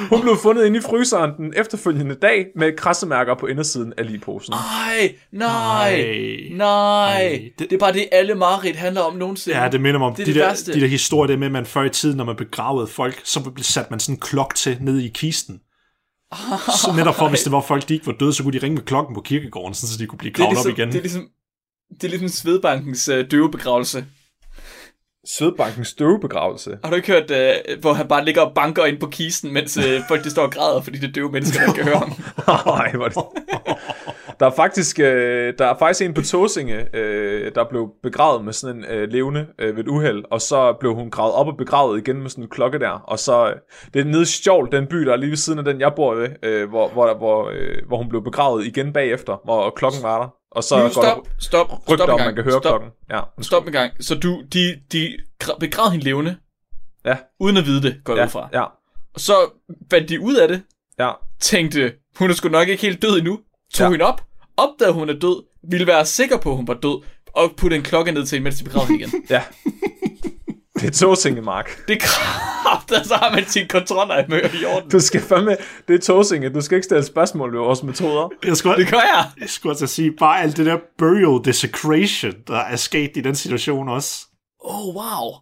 Hun blev fundet inde i fryseren den efterfølgende dag med krassemærker på indersiden af ligposen.
Ej, nej,
Ej.
nej.
Ej,
Det,
det-
er bare det, alle Marit handler om nogensinde.
Ja, det minder mig om
Det er
de,
det
der,
værste.
de der historier, der med, at man før i tiden, når man begravede folk, så blev sat man sådan en klok til ned i kisten. Så netop for, hvis det var folk, de ikke var døde, så kunne de ringe med klokken på kirkegården, så de kunne blive gravet
ligesom,
op igen.
Det er ligesom, det er ligesom Svedbankens øh, døvebegravelse.
Sødbankens støvbegravelse.
Har du ikke hørt, øh, hvor han bare ligger og banker ind på kisten, mens øh, folk de står og græder, fordi det er døve mennesker, der kan høre ham?
Ej, hvor det... Der er faktisk, øh, der er faktisk en på Tåsinge, øh, der blev begravet med sådan en øh, levende øh, ved et uheld, og så blev hun gravet op og begravet igen med sådan en klokke der, og så, øh, det er nede i Stjål, den by, der er lige ved siden af den, jeg bor ved, øh, hvor, hvor, hvor, øh, hvor hun blev begravet igen bagefter, hvor klokken var der, og så
Nu,
går
stop,
der
stop, stop en
om, man kan høre
stop,
klokken. Ja,
Stop en gang. Så du, de, de gra- begravede hende levende,
Ja.
uden at vide det, går
ja,
ud fra.
ja,
Og så fandt de ud af det,
ja.
tænkte, hun er sgu nok ikke helt død endnu, tog
ja.
hende op, opdagede hun er død, ville være sikker på, at hun var død, og putte en klokke ned til hende, mens de begravede hende igen.
ja. Det er Tåsinge, Mark.
Det er kraftigt, så har man sin kontroller i orden.
Du skal fandme, det er Tåsinge, du skal ikke stille spørgsmål ved vores metoder.
Jeg skulle,
Det gør jeg.
jeg skulle altså sige, bare alt det der burial desecration, der er sket i den situation også.
Oh, wow.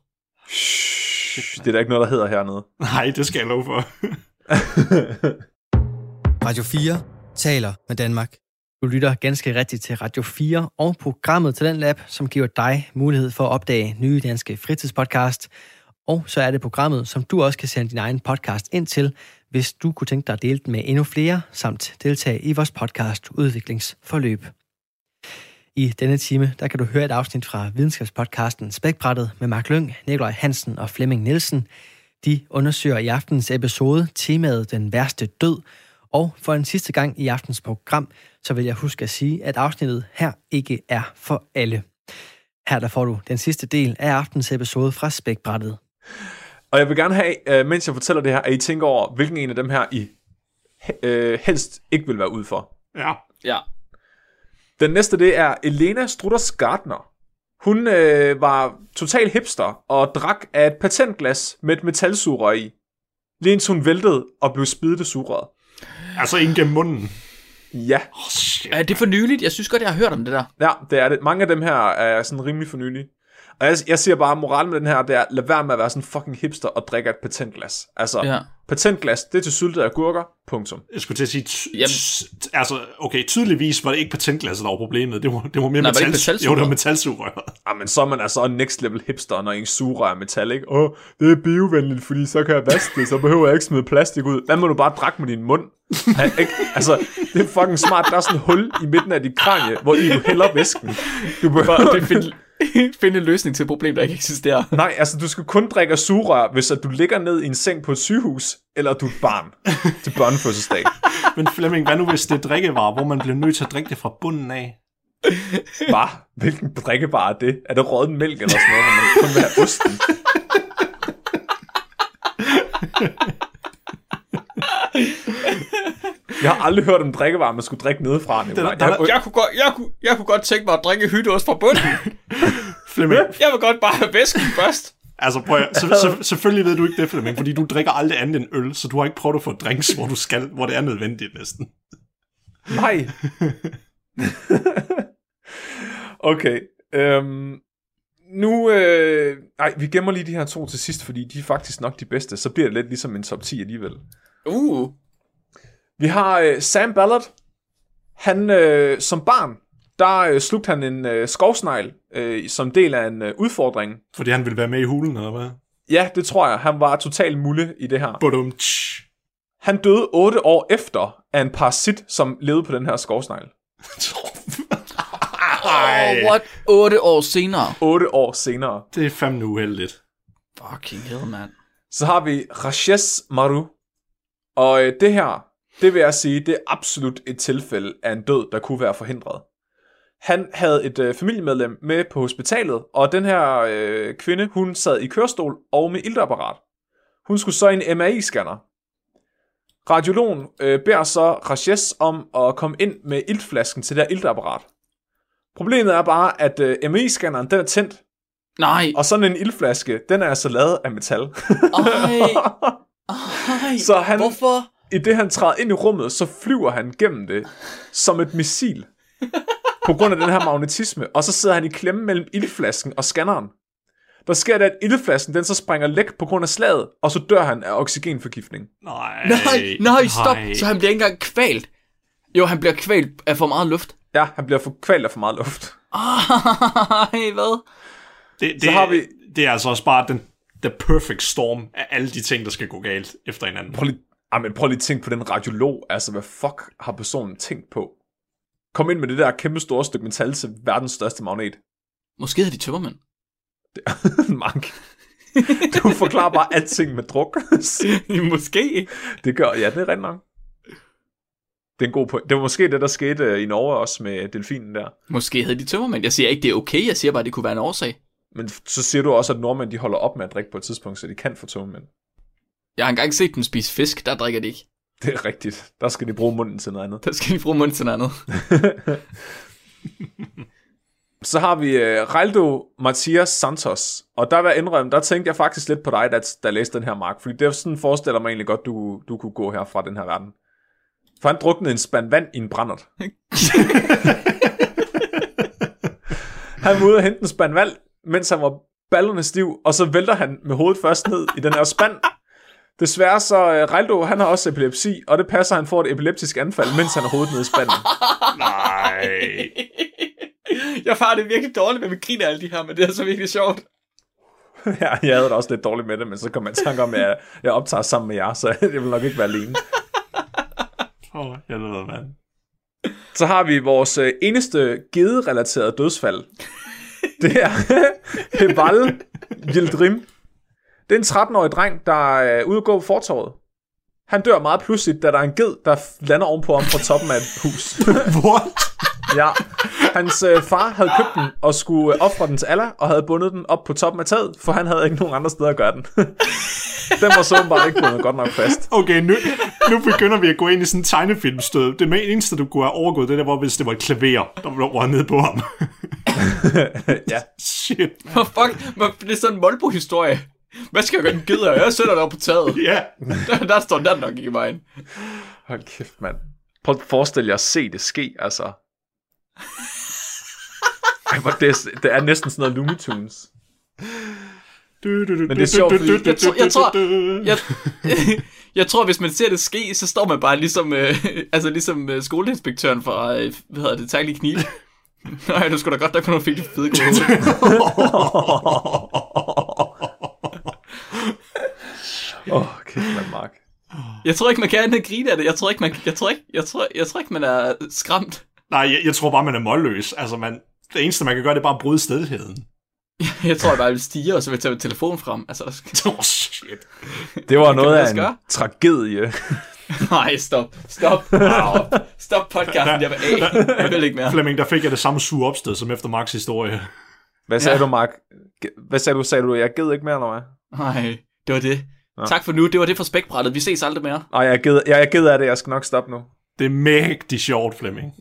Shh, det er der ikke noget, der hedder hernede.
Nej, det skal jeg love for.
Radio 4 taler med Danmark. Du lytter ganske rigtigt til Radio 4 og programmet Talent lab, som giver dig mulighed for at opdage nye danske fritidspodcast. Og så er det programmet, som du også kan sende din egen podcast ind til, hvis du kunne tænke dig at dele den med endnu flere, samt deltage i vores podcast udviklingsforløb. I denne time, der kan du høre et afsnit fra videnskabspodcasten Spækbrættet med Mark Lyng, Nikolaj Hansen og Flemming Nielsen. De undersøger i aftens episode temaet Den værste død, og for en sidste gang i aftens program, så vil jeg huske at sige, at afsnittet her ikke er for alle. Her der får du den sidste del af aftens episode fra Spækbrættet.
Og jeg vil gerne have, øh, mens jeg fortæller det her, at I tænker over, hvilken en af dem her I øh, helst ikke vil være ud for.
Ja.
Ja.
Den næste, det er Elena Strutters Gardner. Hun øh, var total hipster og drak af et patentglas med et metalsugerør i. Lige indtil hun væltede og blev spidet af sugerøret.
Altså ind gennem munden.
Ja,
Oh, shit.
Er det for nyligt? Jeg synes godt, jeg har hørt om det der.
ja, det er det. Mange af dem her er sådan rimelig for nylig. Og jeg, jeg siger bare, at moralen med den her, det er, lad være med at være sådan fucking hipster og drikke af et patentglas. Altså,
Ja.
patentglas, det er til syltede agurker, punktum.
Jeg skulle til at sige, altså, okay, tydeligvis var det ikke patentglasset, der var problemet. Det var, det var mere
Nej, var det
metal,
metalsugerør?
jo, det var metalsugerøret.
Ah, men så er man altså en next level hipster, når en sugerør er metal, ikke? Åh, det er biovenligt, fordi så kan jeg vaske det, så behøver jeg ikke smide plastik ud. Hvad må du bare drikke med din mund? Han, ikke? Altså, det er fucking smart. Der er sådan et hul i midten af dit kranie, hvor i du hælder væsken. Du behøver...
Det finde, finde en løsning til et problem, der ikke eksisterer.
Nej, altså du skal kun drikke af sugerør, hvis at du ligger ned i en seng på et sygehus, eller du er et barn til børnefødselsdag.
Men Flemming, hvad nu hvis det er drikkevarer, hvor man bliver nødt til at drikke det fra bunden af?
Bare, hvilken drikkevarer er det? Er det rådden mælk eller sådan noget, hvor man kun vil have osten? Jeg har aldrig hørt om drikkevarer, man skulle drikke nedefra. Nicolaj.
der- der-
Jeg,
Jeg kunne, godt, jeg, kunne, jeg kunne godt tænke mig at drikke hytteost fra bunden.
Flemming,
Jeg vil godt bare have væsken først.
Altså, prøv at, så, så, selvfølgelig ved du ikke det, Flemming, fordi du drikker aldrig andet end øl, så du har ikke prøvet at få drinks, hvor, du skal, hvor det er nødvendigt næsten.
Nej. okay. Øhm, nu, øh, nej, vi gemmer lige de her to til sidst, fordi de er faktisk nok de bedste. Så bliver det lidt ligesom en top 10 alligevel.
Uh.
Vi har øh, Sam Ballard. Han, øh, som barn, der øh, slugte han en øh, skovsnegl øh, som del af en øh, udfordring.
Fordi han ville være med i hulen, eller hvad?
Ja, det tror jeg. Han var totalt mulle i det her.
Badum,
Han døde 8 år efter af en parasit, som levede på den her skovsnegl.
Oh, what? 8 år senere.
8 år senere.
Det er fandme uheldigt.
Fucking hell, man.
Så har vi Rashes Maru. Og øh, det her, det vil jeg sige, det er absolut et tilfælde af en død, der kunne være forhindret. Han havde et øh, familiemedlem med på hospitalet, og den her øh, kvinde, hun sad i kørestol og med iltapparat. Hun skulle så i en MRI-scanner. Radiologen øh, beder så Rashes om at komme ind med iltflasken til det her iltapparat. Problemet er bare, at øh, MRI-scanneren den er tændt,
Nej.
og sådan en iltflaske, den er altså lavet af metal.
Ej. Ej.
Så han-
Hvorfor?
I det han træder ind i rummet, så flyver han gennem det som et missil. På grund af den her magnetisme. Og så sidder han i klemme mellem ildflasken og scanneren. Der sker det, at ildflasken den så springer læk på grund af slaget, og så dør han af oxygenforgiftning.
Nej,
Nej, nej, stop. Så han bliver ikke engang kvalt. Jo, han bliver kvalt af for meget luft.
Ja, han bliver for kvalt af for meget luft.
Ej, hvad?
Det, det,
Så har vi-
det er altså også bare den the perfect storm af alle de ting, der skal gå galt efter hinanden.
Prøv lige, ah, men prøv lige at tænke på den radiolog. Altså, hvad fuck har personen tænkt på? Kom ind med det der kæmpe store stykke metal til verdens største magnet.
Måske er de tømmermænd.
Mark. Du forklarer bare alting med druk.
Måske.
Det gør, ja, det er rent nok. Det er en god point. Det var måske det, der skete øh, i Norge også med delfinen der.
Måske havde de tømmermænd. Jeg siger ikke, det er okay. Jeg siger bare, det kunne være en årsag.
Men så siger du også, at nordmænd de holder op med at drikke på et tidspunkt, så de kan få tømmermænd.
Jeg har engang set dem spise fisk. Der drikker de ikke.
Det er rigtigt. Der skal de bruge munden til noget andet.
Der skal de bruge munden til noget andet.
Så har vi uh, Raldo Matias Santos. Og der vil jeg indrømme, der tænkte jeg faktisk lidt på dig, da, da læste den her, Mark. Fordi det er sådan forestiller mig egentlig godt, du, du kunne gå her fra den her verden. For han druknede en spand vand i en brændert. han var ude og hente en spand vand, mens han var ballerne stiv, og så vælter han med hovedet først ned i den her spand. Desværre så uh, Raldo, han har også epilepsi, og det passer, at han får et epileptisk anfald, mens han har hovedet nede i spanden.
Nej.
jeg har det virkelig dårligt med, at vi griner alle de her, men det er så virkelig sjovt.
Ja, jeg havde det også lidt dårligt med det, men så kom jeg i tanke om, at jeg, jeg optager sammen med jer, så jeg vil nok ikke være alene.
Åh, oh, jeg ved, mand.
Så har vi vores øh, eneste gede-relaterede dødsfald. Det er Heval Yildirim. Det er en 13-årig dreng, der er ude at gå på fortorvet. Han dør meget pludseligt, da der er en ged, der lander ovenpå ham fra toppen af et hus.
What?
ja. Hans øh, far havde købt den og skulle øh, ofre den til Allah, og havde bundet den op på toppen af taget, for han havde ikke nogen andre steder at gøre den. den var så bare ikke bundet godt nok fast.
Okay, nu, nu begynder vi at gå ind i sådan en tegnefilmstød. Det eneste, du kunne have overgået, det der var, hvis det var et klaver, der var nede på ham.
ja.
Shit.
Hvor fuck? Det er sådan en Molbo-historie. Hvad skal jeg gøre den gider? Jeg sætter dig op på taget.
Ja.
Der, der står den nok ikke i vejen.
Hold kæft, mand. Prøv at forestille jer at se det ske, altså. Ej, hvor det, er, det er næsten sådan noget Looney Tunes.
Men
det er sjovt, fordi-
Jeg tror- jeg tror- Jeg, jeg tror, hvis man ser det ske, så står man bare ligesom, øh, altså ligesom øh, skoleinspektøren fra, øh, hvad hedder det, Taglige Kniv. Nej, du skulle da godt, der kunne du fik det fede gode
Åh, oh, kæft, mand, Mark.
Jeg tror ikke, man kan andet grine af det. Jeg tror ikke, man, jeg tror ikke, jeg tror, jeg tror ikke, man er skræmt.
Nej, jeg, jeg tror bare, man er målløs. Altså, man, det eneste, man kan gøre, det er bare at bryde stedigheden.
Jeg tror, jeg bare vil stige, og så vil jeg tage min telefon frem. Altså,
Åh, oh, shit.
Det var noget af en
gøre?
tragedie.
nej, stop. Stop. Stop, stop podcasten. Jeg vil af. Jeg vil ikke mere.
Flemming, der fik jeg det samme sure opsted, som efter Max historie.
Hvad sagde
Ja.
du, Mark? Hvad sagde du? Sagde du, jeg ged ikke mere, eller hvad?
Nej, det var det.
Ja.
Tak for nu. Det var det for spækbrættet. Vi ses aldrig mere.
Nej, jeg er ked, jeg er ked af det. Jeg skal nok stoppe nu.
Det er mægtig sjovt, Flemming.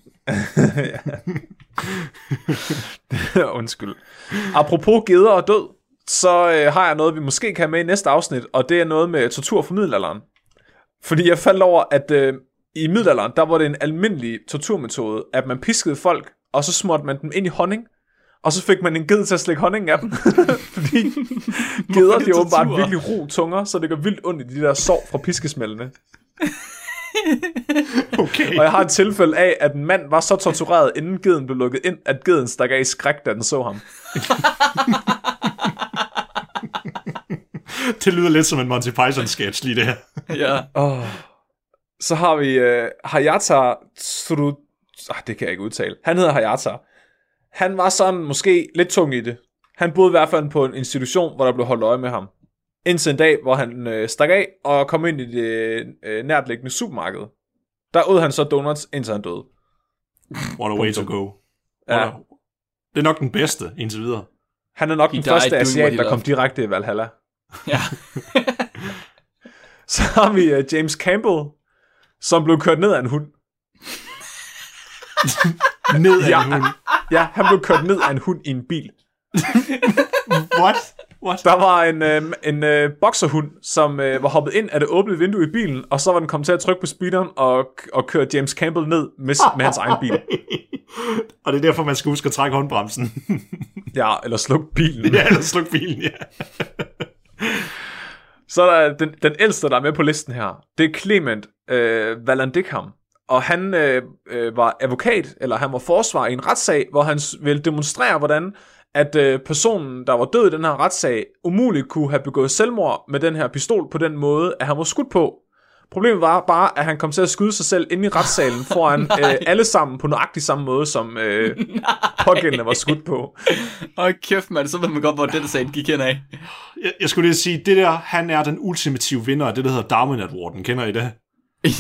Undskyld. Apropos geder og død, så øh, har jeg noget, vi måske kan have med i næste afsnit, og det er noget med tortur fra middelalderen. Fordi jeg faldt over, at øh, i middelalderen, der var det en almindelig torturmetode, at man piskede folk, og så smurte man dem ind i honning, og så fik man en ged til at slikke honningen af dem. Fordi geder,
det
de er åbenbart virkelig ro tunger, så det gør vildt ondt i de der sår fra piskesmældene.
Okay.
Og jeg har et tilfælde af, at en mand var så tortureret, inden geden blev lukket ind, at geden stak af i skræk, da den så ham.
Det lyder lidt som en Monty Python-sketch lige det her.
Ja.
Oh. Så har vi uh, Hayata Tsuru... Ah, det kan jeg ikke udtale. Han hedder Hayata. Han var sådan måske lidt tung i det. Han boede i hvert fald på en institution, hvor der blev holdt øje med ham. Indtil en dag, hvor han øh, stak af og kom ind i det øh, nærtliggende supermarked. Der åd han så donuts, indtil han døde.
What a way to go.
Ja.
A... Det er nok den bedste indtil videre.
Han er nok
He
den første asiat, der kom direkte i Valhalla.
ja.
Så har vi uh, James Campbell, som blev kørt ned af en hund.
Ned af
Ja.
en hund.
Ja, han blev kørt ned af en hund i en bil.
What? What?
Der var en, øh, en øh, bokserhund, som øh, var hoppet ind af det åbne vindue i bilen, og så var den kommet til at trykke på speederen og, og køre James Campbell ned med, med hans egen bil.
Og det er derfor, man skal huske at trække håndbremsen.
Ja, eller slukke bilen.
ja, eller sluk bilen, ja.
Så er der den, den ældste, der er med på listen her. Det er Clement øh, Vallandigham. Og han øh, øh, var advokat, eller han var forsvar i en retssag, hvor han ville demonstrere, hvordan at øh, personen, der var død i den her retssag, umuligt kunne have begået selvmord med den her pistol på den måde, at han var skudt på. Problemet var bare, at han kom til at skyde sig selv inde i retssalen foran øh, alle sammen på nøjagtig samme måde, som øh, pågældende var skudt på.
Og kæft, mand, så ved man godt, hvor den sag gik hen af.
Jeg, jeg skulle lige sige, det der, han er den ultimative vinder af det, der hedder Darwin Awarden. Kender I det?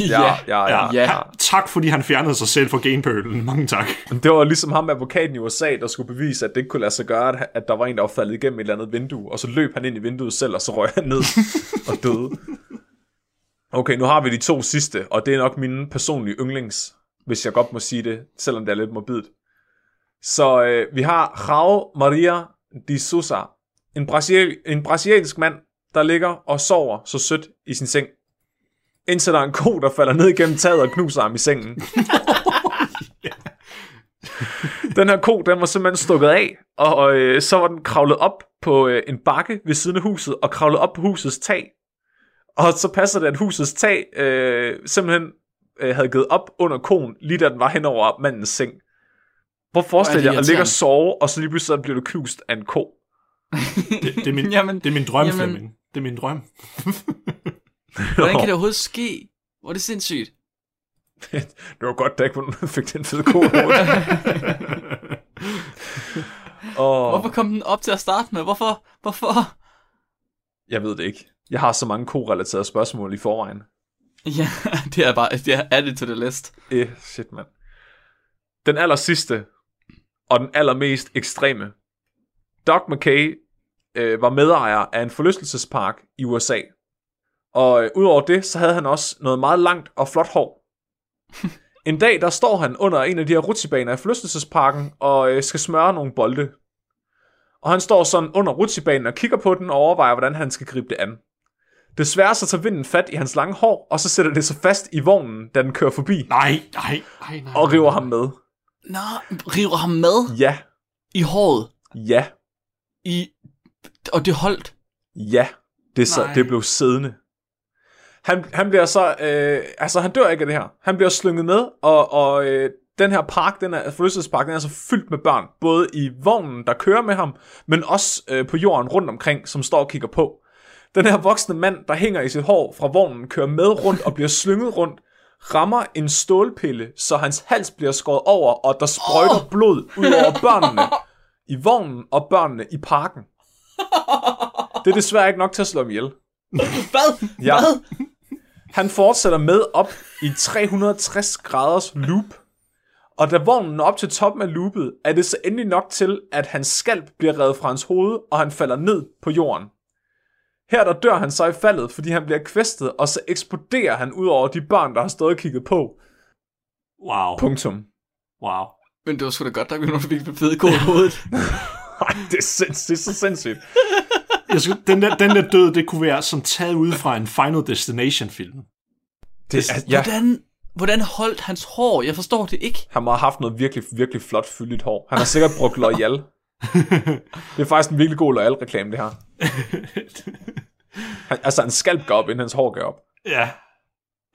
Ja, ja, ja.
Ja.
Han, tak, fordi han fjernede sig selv fra genpølen. Mange tak.
Det var ligesom ham, advokaten i USA, der skulle bevise, at det ikke kunne lade sig gøre, at- der var en, der var faldet igennem et eller andet vindue, og så løb han ind i vinduet selv, og så røg han ned og døde. Okay, nu har vi de to sidste, og det er nok mine personlige yndlings, hvis jeg godt må sige det, selvom det er lidt morbidt. Så øh, vi har Raul Maria de Sousa, en brasiliansk mand, der ligger og sover så sødt i sin seng. Indtil der er en ko, der falder ned igennem taget og knuser ham i sengen. Den her ko, den var simpelthen stukket af, og, og øh, så var den kravlet op på øh, en bakke ved siden af huset, og kravlet op på husets tag. Og så passer det, at husets tag øh, simpelthen øh, havde givet op under koen, lige da den var hen over mandens seng. Hvor forestil
Hvor er
jer
det
at ligge og sove, og så lige pludselig så bliver du knust af en ko.
Det, det, er, min,
Jamen,
det er min drøm,
jamen-
Flemming. Det er min drøm.
Hvordan kan det overhovedet ske? Hvor er det sindssygt.
det var godt, da ikke fik den fede ko. og
Hvorfor kom den op til at starte med? Hvorfor? Hvorfor?
jeg ved det ikke. Jeg har så mange ko-relaterede spørgsmål i forvejen.
Ja, det er bare, det er added to the list.
Eh, shit, mand. Den aller sidste, og den allermest ekstreme. Doc McKay øh, var medejer af en forlystelsespark i USA. Og øh, udover det, så havde han også noget meget langt og flot hår. En dag, der står han under en af de her rutsjebaner i forlystelsesparken, og øh, skal smøre nogle bolde. Og han står sådan under rutsjebanen og kigger på den og overvejer, hvordan han skal gribe det an. Desværre så tager vinden fat i hans lange hår, og så sætter det sig fast i vognen, da den kører forbi,
Nej, nej, nej, nej.
og river ham med.
Nå, river ham med
Ja,
i håret.
ja,
I, og det holdt.
ja. Det, så,
Nej.
det blev siddende. Han, han bliver så, øh, altså han dør ikke af det her. Han bliver slynget med, og, og øh, den her park, den er, forlystelsespark, den er så fyldt med børn. Både i vognen, der kører med ham, men også øh, på jorden rundt omkring, som står og kigger på. Den her voksne mand, der hænger i sit hår fra vognen, kører med rundt og bliver slynget rundt, rammer en stålpille, så hans hals bliver skåret over, og der sprøjter oh. blod ud over børnene i vognen og børnene i parken. Det er desværre ikke nok til at slå ham ihjel.
Hvad?
Ja.
Hvad?
Han fortsætter med op i 360 graders loop. Og da vognen når op til toppen af loopet, er det så endelig nok til, at hans skalp bliver revet fra hans hoved, og han falder ned på jorden. Her der dør han så i faldet, fordi han bliver kvæstet, og så eksploderer han ud over de børn, der har stået og kigget på.
Wow,
Punktum.
wow.
Men det var sgu da godt, der blev nogen, der fik fede kode i hovedet.
Ej, det er, sinds, det er så sindssygt.
Jeg skulle, den, der, den der død, det kunne være som taget ud fra en Final Destination-film.
Det, altså, ja,
Hvordan, hvordan holdt hans hår? Jeg forstår det ikke.
han må have haft noget virkelig, virkelig flot fyldigt hår. Han har sikkert brugt L'Oreal. det er faktisk en virkelig god L'Oreal-reklame, det her. Han, altså, en skalp går op, inden hans hår går op.
Ja.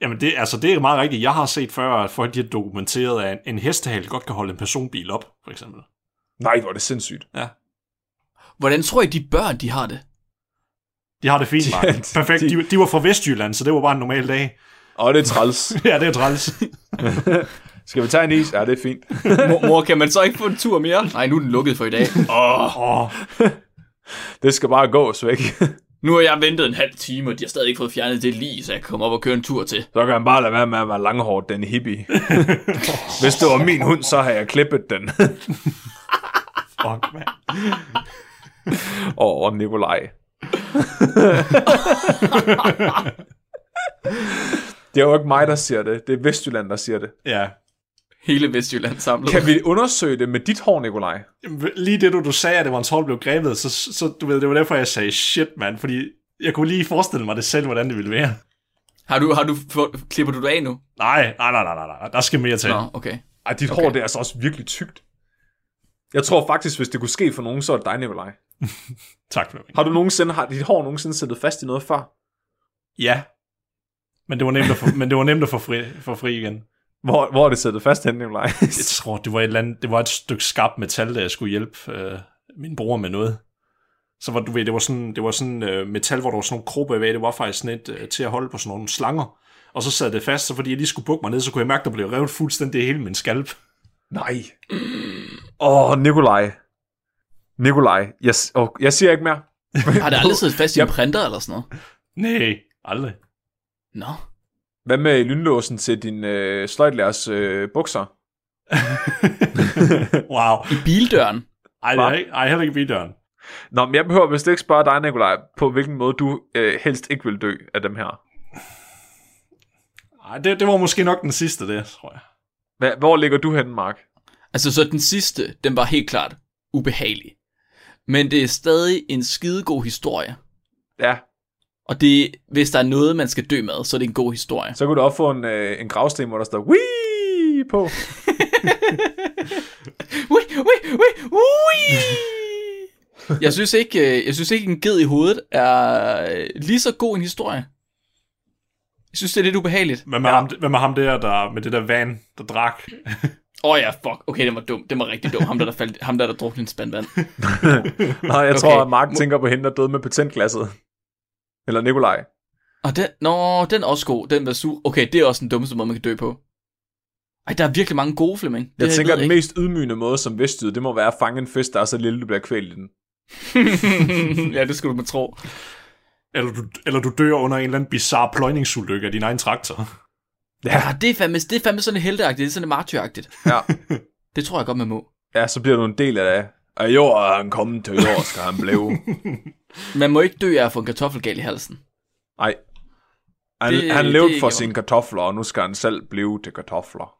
Jamen, det, altså, det er meget rigtigt. Jeg har set før, at folk de har dokumenteret, at en, en hestehale godt kan holde en personbil op, for eksempel.
Nej, hvor er det sindssygt.
Ja.
Hvordan tror I, de børn, de har det?
De har det fint,
de-
Perfekt.
de-
De, var fra Vestjylland, så det var bare en normal dag.
Og det er træls.
ja, det er træls.
Skal vi tage en is? Ja, det er fint.
Mor, mor, kan man så ikke få en tur mere? Nej, nu er den lukket for i dag. Åh,
Åh,
Det skal bare gås væk.
nu har jeg ventet en halv time, og de har stadig ikke fået fjernet det lige, så jeg kan komme op og køre en tur til.
Så kan han bare lade være med at være langhårdt, den hippie. Hvis det var min hund, så har jeg klippet den.
fuck, man.
Og, og Nikolaj. det er jo ikke mig, der siger det. Det er Vestjylland, der siger det.
Ja.
Hele Vestjylland samlet.
Kan vi undersøge det med dit hår, Nikolaj?
Lige det, du, du sagde, at det var en tolv blev grebet, så, så du ved, det var derfor, jeg sagde shit, mand. Fordi jeg kunne lige forestille mig det selv, hvordan det ville være.
Har du, har du, for, klipper du det af nu?
Nej, nej, nej, nej, nej, nej. Der skal mere til.
Nå, okay.
Ej, dit
Okay.
hår, det er altså også virkelig tykt. Jeg tror faktisk, hvis det kunne ske for nogen, så er det dig, Nikolaj.
Tak for det.
Har du nogensinde, har dit hår nogensinde siddet fast i noget før?
Ja. Men det var nemt at få, men det var nemt at få fri, få fri igen.
Hvor, hvor er det siddet fast hen, Nikolaj?
Jeg tror, det var et, eller andet, det var et stykke skarpt metal, der jeg skulle hjælpe øh, min bror med noget. Så var, du ved, det var sådan, det var sådan øh, metal, hvor der var sådan nogle kroge bagved. Det var faktisk sådan et øh, til at holde på sådan nogle slanger. Og så sad det fast, så fordi jeg lige skulle bukke mig ned, så kunne jeg mærke, der blev revet fuldstændig hele min skalp.
Nej. Åh, oh, Nikolaj. Nikolaj. Jeg, oh, jeg siger ikke mere.
Har det aldrig siddet fast i en printer eller sådan noget?
Nej, aldrig.
Nå.
Hvad med lynlåsen til din øh, sløjtlærers øh, bukser?
wow.
I bildøren?
Ej, er ikke, ej, heller ikke i bidøren.
Nå, men jeg behøver vist ikke spørge dig, Nikolaj, på hvilken måde du øh, helst ikke vil dø af dem her.
Ej, det, det var måske nok den sidste, det, tror jeg.
Hva, hvor ligger du henne, Mark?
Altså, så den sidste, den var helt klart ubehagelig. Men det er stadig en skidegod historie.
Ja,
Og det, hvis der er noget, man skal dø med, så er det en god historie.
så kunne du også få en, øh, en gravsten, hvor der står Wii på.
Ui, ui, ui, ui. Jeg synes ikke, øh, jeg synes ikke en ged i hovedet er øh, lige så god en historie. Jeg synes, det er lidt ubehageligt.
Hvad med, ja. ham, hvad med ham der, der med det der van, der drak?
Åh oh ja, fuck. Okay, den var dum. Den var rigtig dum. Ham der, der, faldt, ham der, der druknede en spand vand.
Nej, jeg
Okay.
tror, at Mark tænker på hende, der døde med patentglasset. Eller Nikolaj.
Og den, nå, den er også god. Den var sur. Okay, det er også den dummeste måde, man kan dø på. Ej, der er virkelig mange gode, Flemming. Det
Jeg tænker, at den
ikke.
mest ydmygende måde som vestjyd, det må være at fange en fisk, der er så lille, du bliver kvælt i den.
ja, det skulle du man tro.
Eller du, eller du dør under en eller anden bizarre pløjningsulykke af din egen traktor.
Ja, det er fandme, det er fandme sådan helteagtigt. Det er sådan martyragtigt.
Ja.
Det tror jeg godt, man må.
ja, så bliver du en del af det. Af jord er han kommet til jord, skal han blive.
Man må ikke dø af at få en kartoffelgal i halsen.
Nej. Han,
Det-
det, han
det
levede
er
for sine kartofler, og nu skal han selv blive til kartofler.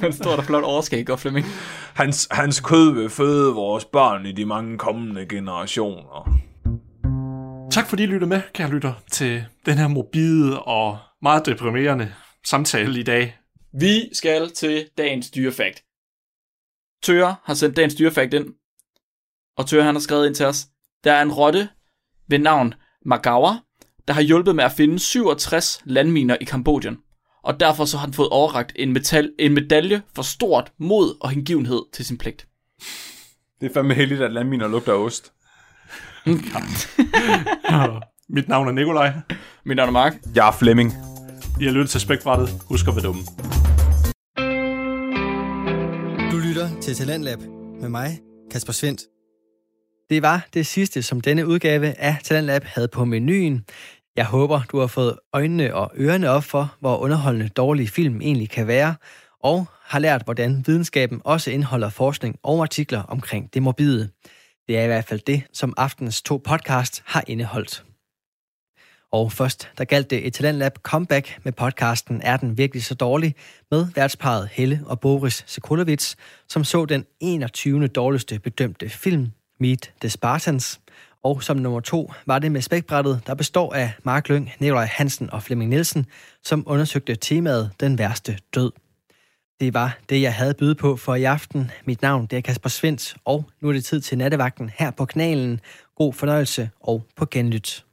Den står der flot overskæg, godt Flemming.
Hans, hans kød vil føde vores børn i de mange kommende generationer.
Tak fordi I lyttede med, kære lytter, til den her mobile og meget deprimerende samtale i dag.
Vi skal til dagens dyrefakt. Tøre har sendt dagens dyrefakt ind. Og Tøre han har skrevet ind til os. Der er en rotte ved navn Magawa, der har hjulpet med at finde 67 landminer i Kambodjen. Og derfor så har han fået overragt en, metal, en medalje for stort mod og hengivenhed til sin pligt.
Det er fandme heldigt, at landminer lugter af ost.
Mit navn er Nikolaj.
Mit navn er Mark.
Jeg er Flemming.
I har lyttet til Spækbrættet. Husk at være dumme.
Du lytter til Talentlab med mig, Kasper Svendt. Det var det sidste, som denne udgave af Talentlab havde på menuen. Jeg håber, du har fået øjnene og ørerne op for, hvor underholdende dårlige film egentlig kan være, og har lært, hvordan videnskaben også indeholder forskning og artikler omkring det morbide. Det er i hvert fald det, som aftens to podcast har indeholdt. Og først, der galt det et Talentlab comeback med podcasten Er den virkelig så dårlig? med værtsparet Helle og Boris Sekulovic, som så den 21. dårligste bedømte film, Meet the Spartans. Og som nummer to var det med spækbrættet, der består af Mark Lyng, Nikolaj Hansen og Flemming Nielsen, som undersøgte temaet Den værste død. Det var det, jeg havde byde på for i aften. Mit navn det er Kasper Svendt, og nu er det tid til nattevagten her på kanalen. God fornøjelse og på genlyt.